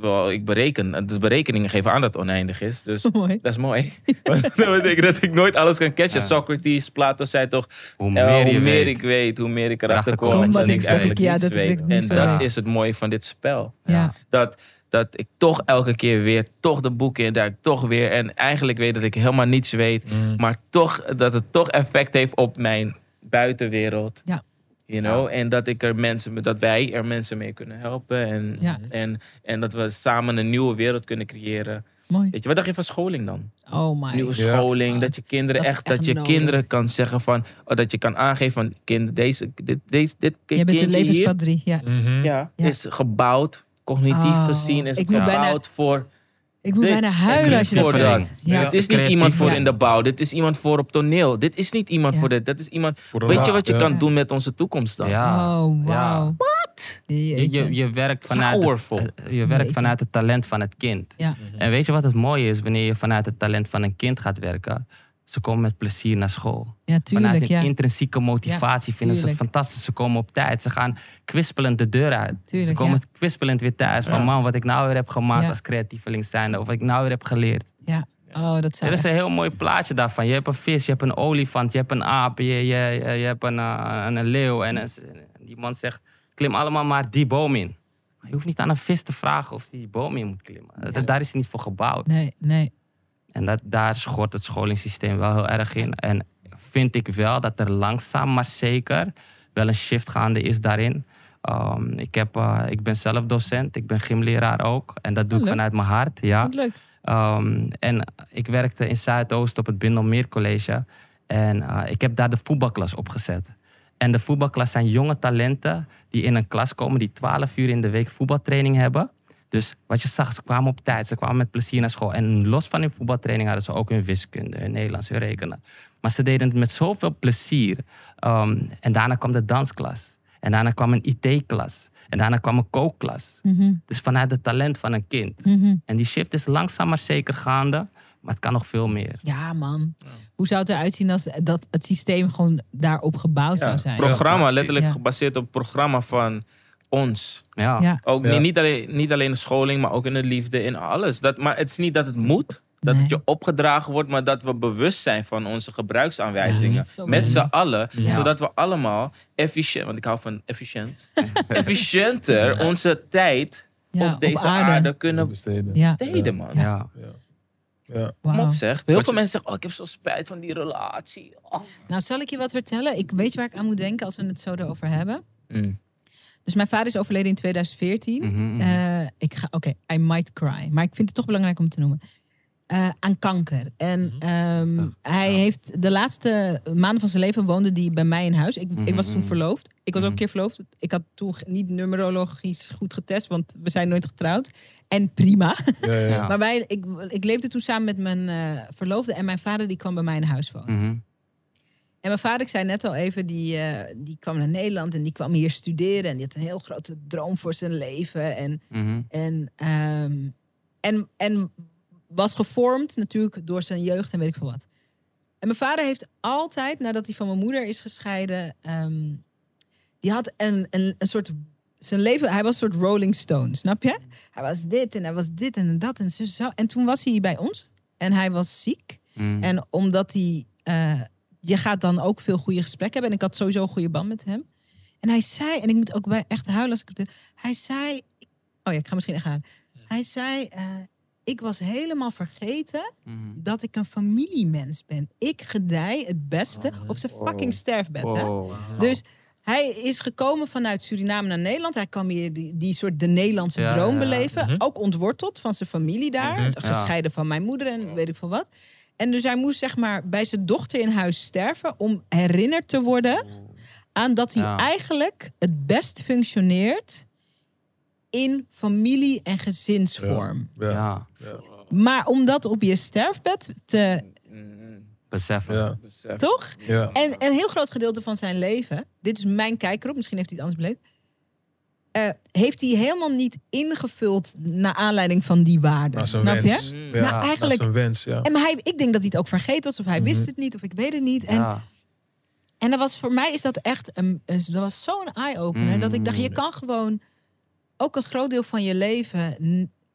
wel, ik bereken, de berekeningen geven aan dat het oneindig is. Dus (laughs) Mooi. dat is mooi. (laughs) Want dat betekent dat ik nooit alles kan catchen. Ja. Socrates, Plato zei toch... Hoe eh, meer je hoe meer weet. ik weet, hoe meer ik erachter kom. dat dat ik ik- eigenlijk ik- ja, niets dat ik weet. niet En dat is het mooie van dit spel. Ja. Dat, dat ik toch elke keer weer toch de boeken in duik. Toch weer. En eigenlijk weet dat ik helemaal niets weet. Mm. Maar toch, dat het toch effect heeft op mijn buitenwereld. Ja. You know? En dat, ik er mensen, dat wij er mensen mee kunnen helpen. En, Ja. en, en dat we samen een nieuwe wereld kunnen creëren. Mooi. Weet je, wat dacht je van scholing dan? Oh my. Nieuwe scholing. Dat je kinderen Dat echt, echt dat je nodig. kinderen kan zeggen van, oh, dat je kan aangeven van, kind, deze, dit, deze, dit Je bent een hier, levenspad 3. Ja. Mhm. ja, Ja. is gebouwd, cognitief Oh, gezien, is gebouwd bijna- voor Ik moet Dit- bijna huilen als je dat voor zegt. Ja. Het is niet Creatief, iemand voor ja. in de bouw. Dit is iemand voor op toneel. Dit is niet iemand Ja. voor dit. Dat is iemand. Voor de Weet je laag, wat je ja. kan doen met onze toekomst dan? Ja. Oh, Ja. wow. Wat? Je, je, je werkt vanuit Powerful. Het, eh, je werkt Jeetje. vanuit het talent van het kind. Ja. En weet je wat het mooie is wanneer je vanuit het talent van een kind gaat werken? Ze komen met plezier naar school. Ja, Vanuit tuurlijk. hun Ja. intrinsieke motivatie vinden ze het fantastisch. Ze komen op tijd. Ze gaan kwispelend de deur uit. Tuurlijk, ze komen ja. kwispelend weer thuis. Van Ja. man, wat ik nou weer heb gemaakt Ja. als creatieveling zijnde. Of wat ik nou weer heb geleerd. Ja. Oh, dat Er is echt- een heel mooi plaatje daarvan. Je hebt een vis, je hebt een olifant, je hebt een aap, je, je, je, je hebt een, eh, een, een leeuw. En een- die man zegt, klim allemaal maar die boom in. Je hoeft niet aan een vis te vragen of die, die boom in moet klimmen. Dat- Daar is hij niet voor gebouwd. Nee, nee. En dat, daar schort het scholingssysteem wel heel erg in. En vind ik wel dat er langzaam maar zeker wel een shift gaande is daarin. Um, ik, heb, eh, ik ben zelf docent, ik ben gymleraar ook. En dat doe Oh, ik leuk. vanuit mijn hart. Ja. Leuk. Um, en ik werkte in Zuidoost op het Bindelmeer College. En eh, ik heb daar de voetbalklas opgezet. En de voetbalklas zijn jonge talenten die in een klas komen die 12 uur in de week voetbaltraining hebben. Dus wat je zag, ze kwamen op tijd, ze kwamen met plezier naar school. En los van hun voetbaltraining hadden ze ook hun wiskunde, hun Nederlands, hun rekenen. Maar ze deden het met zoveel plezier. Um, en daarna kwam de dansklas. En daarna kwam een IT-klas. En daarna kwam een kookklas. Mhm, Dus vanuit het talent van een kind. mhm. En die shift is langzaam maar zeker gaande. Maar het kan nog veel meer. Ja, man. Hoe zou het eruit zien als dat het systeem gewoon daarop gebouwd Ja, zou zijn? Programma, letterlijk Ja. gebaseerd op het programma van ons. Ja. Ja. Ook Ja. niet, niet, alleen, niet alleen in scholing, maar ook in de liefde, in alles. Dat, maar het is niet dat het moet, dat Nee. het je opgedragen wordt, maar dat we bewust zijn van onze gebruiksaanwijzingen. Ja, met z'n allen, Ja. zodat we allemaal efficiënt, want ik hou van efficiënt, (laughs) efficiënter onze tijd Ja, op deze aarde. kunnen besteden. Ja. besteden, man. Ja. Ja. Ja. Kom Wauw. op zeg. Heel Wat veel je- mensen zeggen, oh, ik heb zo spijt van die relatie. Oh. Nou, zal ik je wat vertellen? Ik weet waar ik aan moet denken als we het zo erover hebben. Mm. Dus mijn vader is overleden in 2014. Mhm, mhm. Eh, ik ga, oké, I might cry. Maar ik vind het toch belangrijk om te noemen. Eh, aan kanker. En ehm, hij heeft de laatste maanden van zijn leven woonde die bij mij in huis. Ik, ik was toen Mhm. verloofd. Ik was ook een Mhm. keer verloofd. Ik had toen niet numerologisch goed getest, want we zijn nooit getrouwd. En prima. Ja, ja. Ja. (laughs) Maar wij, ik, ik leefde toen samen met mijn eh, verloofde en mijn vader die kwam bij mij in huis wonen. En mijn vader, ik zei net al even, die, eh, die kwam naar Nederland en die kwam hier studeren. En die had een heel grote droom voor zijn leven. En, Mhm. en, ehm, en, en was gevormd natuurlijk door zijn jeugd en weet ik veel wat. En mijn vader heeft altijd, nadat hij van mijn moeder is gescheiden, ehm, die had een, een, een soort. Zijn leven, hij was een soort Rolling Stone, snap je? Hij was dit en hij was dit en dat en zo. zo. En toen was hij bij ons en hij was ziek. Mhm. En omdat hij, eh, je gaat dan ook veel goede gesprekken hebben. En ik had sowieso een goede band met hem. En hij zei, en ik moet ook bij echt huilen als ik het. Hij zei, oh ja, ik ga misschien echt gaan. Hij zei, eh, ik was helemaal vergeten Mhm. dat ik een familiemens ben. Ik gedij het beste op zijn fucking sterfbed. Hè? Oh. Dus hij is gekomen vanuit Suriname naar Nederland. Hij kwam hier die, die soort de Nederlandse Ja, droom ja. beleven. Mhm. Ook ontworteld van zijn familie daar. Mhm. Gescheiden van mijn moeder en weet ik veel wat. En dus hij moest zeg maar bij zijn dochter in huis sterven... om herinnerd te worden aan dat hij Ja. eigenlijk het best functioneert... in familie en gezinsvorm. Ja. Ja, Maar om dat op je sterfbed te, beseffen. Toch? Ja. En een heel groot gedeelte van zijn leven, dit is mijn kijk erop, misschien heeft hij het anders beleefd. Eh, heeft hij helemaal niet ingevuld naar aanleiding van die waarden. Snap wens. je? Mm. Ja, Nou, eigenlijk- wens, ja. En maar hij, ik denk dat hij het ook vergeten was, of hij wist Mhm. het niet, of ik weet het niet. En, Ja. en dat was voor mij is dat echt een, een- dat was zo'n eye-opener. Dat ik dacht, je Mm. kan gewoon ook een groot deel van je leven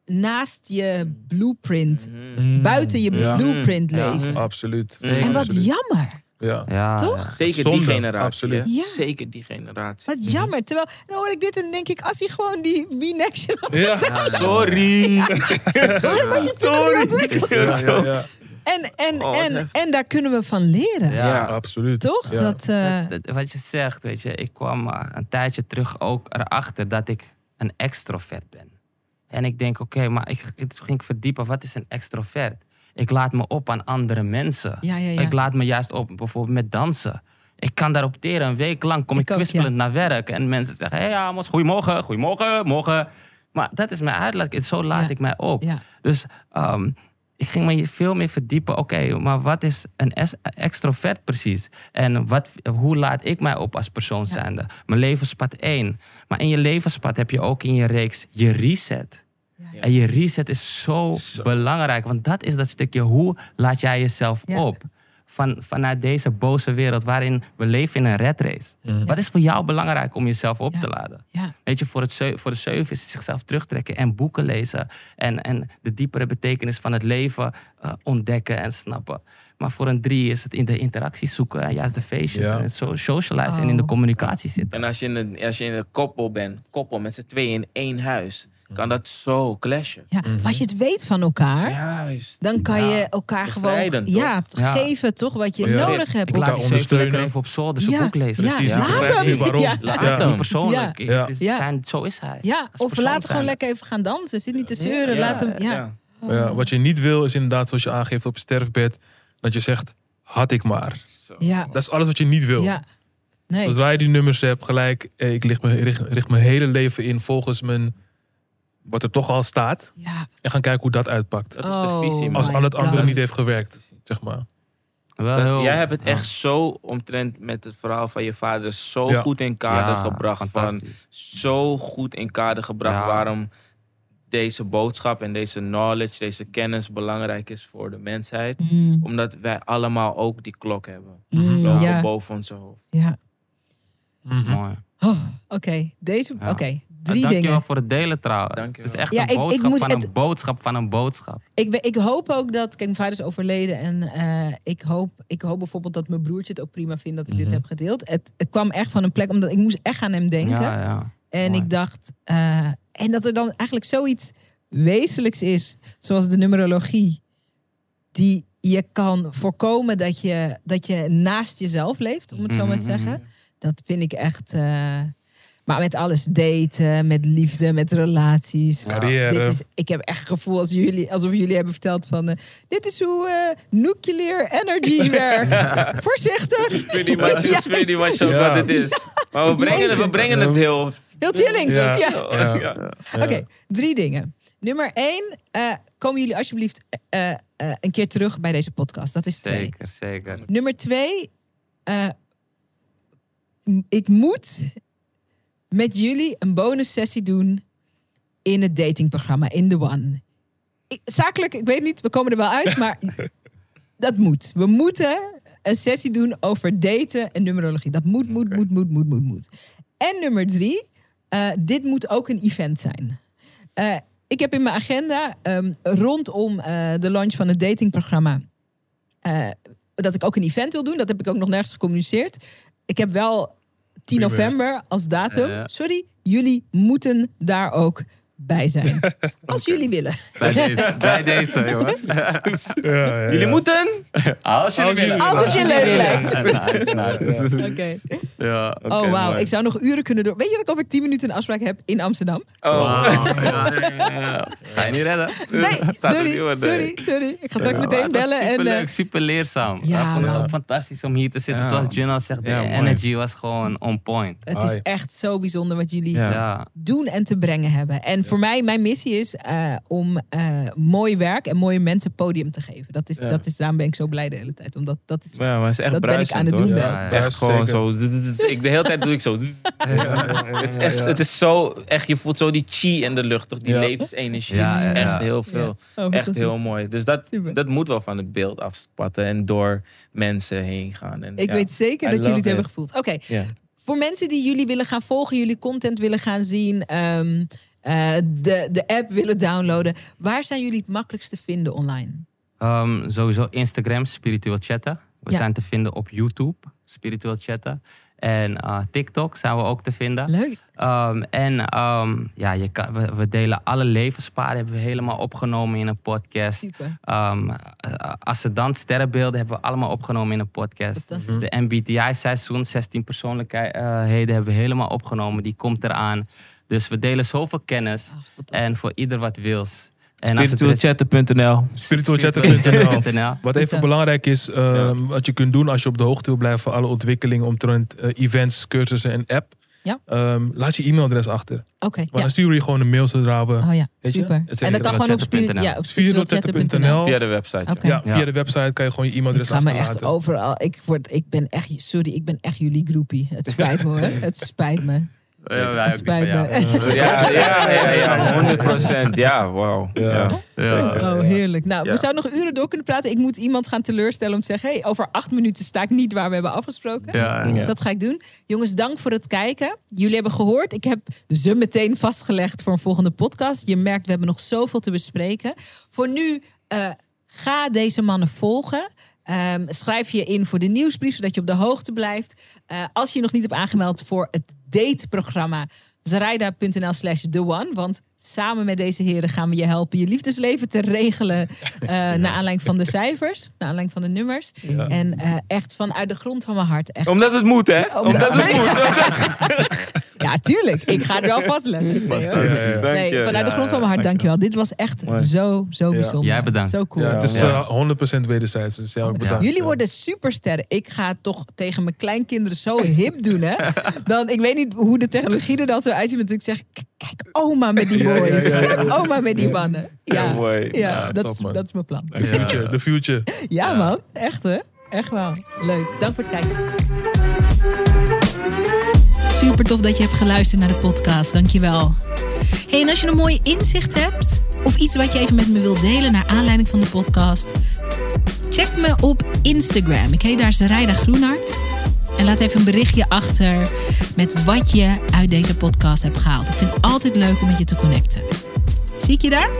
naast je blueprint, Mm. buiten je Ja. blueprint Ja. leven. Absoluut. Zeker. En wat Absoluut. jammer. Ja. Ja, Toch? ja. Zeker Zonde, die generatie. absoluut. Ja. Zeker die generatie. Wat jammer. Terwijl, dan hoor ik dit en denk ik, als hij gewoon die B-Next had Ja. Sorry. Ja, ja, ja. En, en, Oh, en, en daar kunnen we van leren. Ja. Ja. absoluut. Toch? Ja. Dat, eh, Dat- dat- wat je zegt, weet je, ik kwam eh, een tijdje terug ook erachter dat ik een extrovert ben. En ik denk, oké, maar ik, ik ging verdiepen, wat is een extrovert? Ik laat me op aan andere mensen. ja, ja, ja. Ik laat me juist op bijvoorbeeld met dansen. Ik kan daarop teren. Een week lang kom ik, kwispelend naar werk. En mensen zeggen, hé hey, Amos, goedemorgen, goedemorgen, morgen. Maar dat is mijn uitlaat. Zo laat ik mij op. Dus ehm, ik ging me veel meer verdiepen. Oké, maar wat is een extrovert precies? En wat, hoe laat ik mij op als persoon zijnde? Mijn levenspad één. Maar in je levenspad heb je ook in je reeks je reset. Ja. En je reset is zo, Zo. belangrijk. Want dat is dat stukje, hoe laat jij jezelf Ja. op? Van, vanuit deze boze wereld waarin we leven in een red race. Mhm. Wat is voor jou belangrijk om jezelf op Ja. te laden? ja. Weet je, voor, het voor de zeven is het zichzelf terugtrekken en boeken lezen. En, en de diepere betekenis van het leven eh, ontdekken en snappen. Maar voor een drie is het in de interacties zoeken en juist de feestjes Ja. en het en in de Oh. communicatie zitten. En als je, in een, als je in een koppel bent, koppel met z'n tweeën in één huis, kan dat zo clashen. ja. Maar als je het weet van elkaar, Juist. dan kan Ja. je elkaar gewoon toch? ja, Ja. geven toch wat je Ja. nodig hebt. Ik laat die ondersteunen. even op zolder zijn Ja. boek lezen. Ja, Precies, laat hem. niet waarom. Ja. Laat Ja. hem persoonlijk. Het is zijn, zo is hij. ja, of persoon laten gewoon lekker even gaan dansen. Zit niet te zeuren. Laat hem, ja. Ja, wat je niet wil is inderdaad, zoals je aangeeft op sterfbed, dat je zegt, had ik maar. Zo. Ja. Dat is alles wat je niet wil. ja. Nee. Zodra je die nummers hebt, gelijk, eh, ik richt, me, richt, richt mijn hele leven in volgens mijn, wat er toch al staat. Ja. En gaan kijken hoe dat uitpakt. Dat is Oh, de visie, man. Als al het andere niet heeft gewerkt, zeg maar. Wel jij hebt het ja. echt zo omtrent met het verhaal van je vader zo Ja. goed in kader Ja, gebracht. Van, zo goed in kader gebracht Ja. waarom deze boodschap en deze knowledge, deze kennis belangrijk is voor de mensheid. Mm, Omdat wij allemaal ook die klok hebben. mm, boven ons hoofd. ja. Mooi. Oh, Oké, deze. Ja. Oké, drie dankjewel dingen. voor het delen trouwens. Dankjewel. Het is echt Ja, een ik- ik boodschap moet van het- een boodschap van een boodschap. Ik, ik hoop ook dat. Kijk, mijn vader is overleden. En eh, ik, hoop, ik hoop bijvoorbeeld dat mijn broertje het ook prima vindt dat ik dit Mhm. heb gedeeld. Het, het kwam echt van een plek, omdat ik moest echt aan hem denken. Ja, ja. En Mooi. ik dacht, eh, en dat er dan eigenlijk zoiets wezenlijks is, zoals de numerologie, die je kan voorkomen dat je, dat je naast jezelf leeft, om het zo maar te Mhm. zeggen. Dat vind ik echt. eh, maar met alles daten, met liefde, met relaties. Carrière. Dit is, ik heb echt het gevoel als jullie, alsof jullie hebben verteld van... eh, dit is hoe eh, nuclear energy (laughs) werkt. Voorzichtig. Ik weet niet wat, (laughs) Ja. ik weet niet wat, je- Ja. wat het is. Maar we brengen, het, we brengen het heel... Heel chillings. Ja. Ja. Ja. Ja. Oké, drie dingen. Nummer één, eh, komen jullie alsjeblieft eh, eh, een keer terug bij deze podcast. Dat is twee. Zeker, zeker. Nummer twee, eh, ik moet met jullie een bonus sessie doen in het datingprogramma, in The One. Ik- zakelijk, ik weet niet, we komen er wel uit, maar (laughs) dat moet. We moeten een sessie doen over daten en numerologie. Dat moet, moet, moet, moet, moet, moet, moet. En nummer drie, eh, dit moet ook een event zijn. Eh, ik heb in mijn agenda ehm, rondom eh, de launch van het datingprogramma dat ik ook een event wil doen. Dat heb ik ook nog nergens gecommuniceerd. Ik heb wel 10 Prima. november als datum. Sorry, jullie moeten daar ook bij zijn. (laughs) Als jullie willen. Bij deze, (laughs) bij deze jongens. Ja, ja, ja. Jullie moeten... Als jullie Als willen. Als het je leuk lijkt. Nice, nice. Oké. Ja. Oh, wauw. Ik zou nog uren kunnen door. Weet je dat ik over 10 minuten een afspraak heb in Amsterdam? Oh. Wauw, ja, ja, ja. Ga je niet redden? Nee, (laughs) sorry, sorry, sorry. Ik ga straks Ja, meteen bellen. En, super eh, leuk, super leerzaam. Ja, vond het ook fantastisch om hier te zitten. Ja. Zoals Junal zegt, de energy was gewoon on point. het is echt zo bijzonder wat jullie doen en te brengen hebben. En voor mij, mijn missie is eh, om eh, mooi werk en mooie mensen podium te geven. Dat is, Ja. dat is, daarom ben ik zo blij de hele tijd. Omdat dat is Ja, maar het is echt Dat ben ik bruisend, aan het doen, Ja, ja. Echt gewoon zeker. zo. Ik, de hele tijd doe ik zo. (laughs) Het is, echt, het is zo, echt, je voelt zo die chi in de lucht, toch? Die Ja. levensenergie. Ja, het is echt heel veel. Oh, Echt heel mooi. Dus dat, Super. dat moet wel van het beeld afspatten en door mensen heen gaan. En, Ik ja. weet zeker I dat jullie het hebben gevoeld. Oké, Ja. voor mensen die jullie willen gaan volgen, jullie content willen gaan zien, ehm, eh, de, de app willen downloaden, waar zijn jullie het makkelijkst te vinden online? Ehm, sowieso Instagram, spiritueel chatten. We Ja. zijn te vinden op YouTube, spiritueel chatten. En eh, TikTok zijn we ook te vinden. Leuk. Ehm, en ehm, ja, je kan, we, we delen alle levenspaden, hebben we helemaal opgenomen in een podcast. Ehm eh, Ascendant sterrenbeelden hebben we allemaal opgenomen in een podcast. De MBTI-seizoen, 16 persoonlijkheden hebben we helemaal opgenomen. Die komt eraan. Dus we delen zoveel kennis. Ah. En voor ieder wat wils. Spiritualchatten.nl Spiritualchatten.nl. Wat even belangrijk is, ehm, wat je kunt doen als je op de hoogte wil blijven van alle ontwikkelingen omtrent eh, events, cursussen en app. Ja. Ehm, laat je e-mailadres achter. Oké, ja. dan sturen we je gewoon een mail zodra we. Oh ja, je? super. Het En dat kan gewoon op, spirit, spiritualchatten.nl. ja, op Spiritualchatten.nl. spiritualchatten.nl. Via de website. Oké. Ja, via Ja. de website kan je gewoon je Ik e-mailadres ga me echt achterlaten. overal. Ik, word, ik ben echt, sorry, ik ben echt jullie groepie. Het spijt me hoor. (laughs) Het spijt me. Ja, wij ook spijt me. Ja, ja, ja, ja, 100 procent. Ja, wauw. Ja. Ja. Ja. zeker. Oh, heerlijk. Nou, Ja. we zouden nog uren door kunnen praten. Ik moet iemand gaan teleurstellen om te zeggen... hey, over acht minuten sta ik niet waar we hebben afgesproken. Ja, Ja. Dus dat ga ik doen. Jongens, dank voor het kijken. Jullie hebben gehoord. Ik heb ze meteen vastgelegd voor een volgende podcast. Je merkt, we hebben nog zoveel te bespreken. Voor nu, eh, ga deze mannen volgen. Ehm, schrijf je in voor de nieuwsbrief, zodat je op de hoogte blijft. Eh, als je je nog niet hebt aangemeld voor het dateprogramma... Zaraida.nl slash the one. Want samen met deze heren gaan we je helpen je liefdesleven te regelen. (laughs) eh Naar aanleiding van de cijfers, naar aanleiding van de nummers. Ja. En eh, echt vanuit de grond van mijn hart. Echt Omdat het moet, hè? Omdat- Omdat het moet. (laughs) Ja, tuurlijk. Ik ga het wel vastleggen. Nee, hoor. Ja, ja, ja. Nee, vanuit de Ja, grond van mijn hart, dank je dankjewel. Dit was echt zo, zo Ja. bijzonder. Jij bedankt. Zo cool. Ja, het is Ja. eh, 100% wederzijds. Dus jij ook bedankt. Jullie worden supersterren. Ik ga het toch tegen mijn kleinkinderen zo hip doen, hè? (laughs) Dan, ik weet niet hoe de technologie er dan zo uitziet. Maar ik zeg, kijk oma met die Ja, ja, boys. ja, ja. Kijk oma met die mannen. Ja, Ja, mooi. ja, Ja, dat, top, is, dat is mijn plan. The future, the future. Ja, Ja. man. Echt, hè? Echt wel. Leuk. Dank voor het kijken. Super tof dat je hebt geluisterd naar de podcast. Dankjewel. Hey, en als je een mooi inzicht hebt of iets wat je even met me wilt delen naar aanleiding van de podcast, check me op Instagram. Ik heet daar Zaraida Groenhart. En laat even een berichtje achter met wat je uit deze podcast hebt gehaald. Ik vind het altijd leuk om met je te connecten. Zie ik je daar?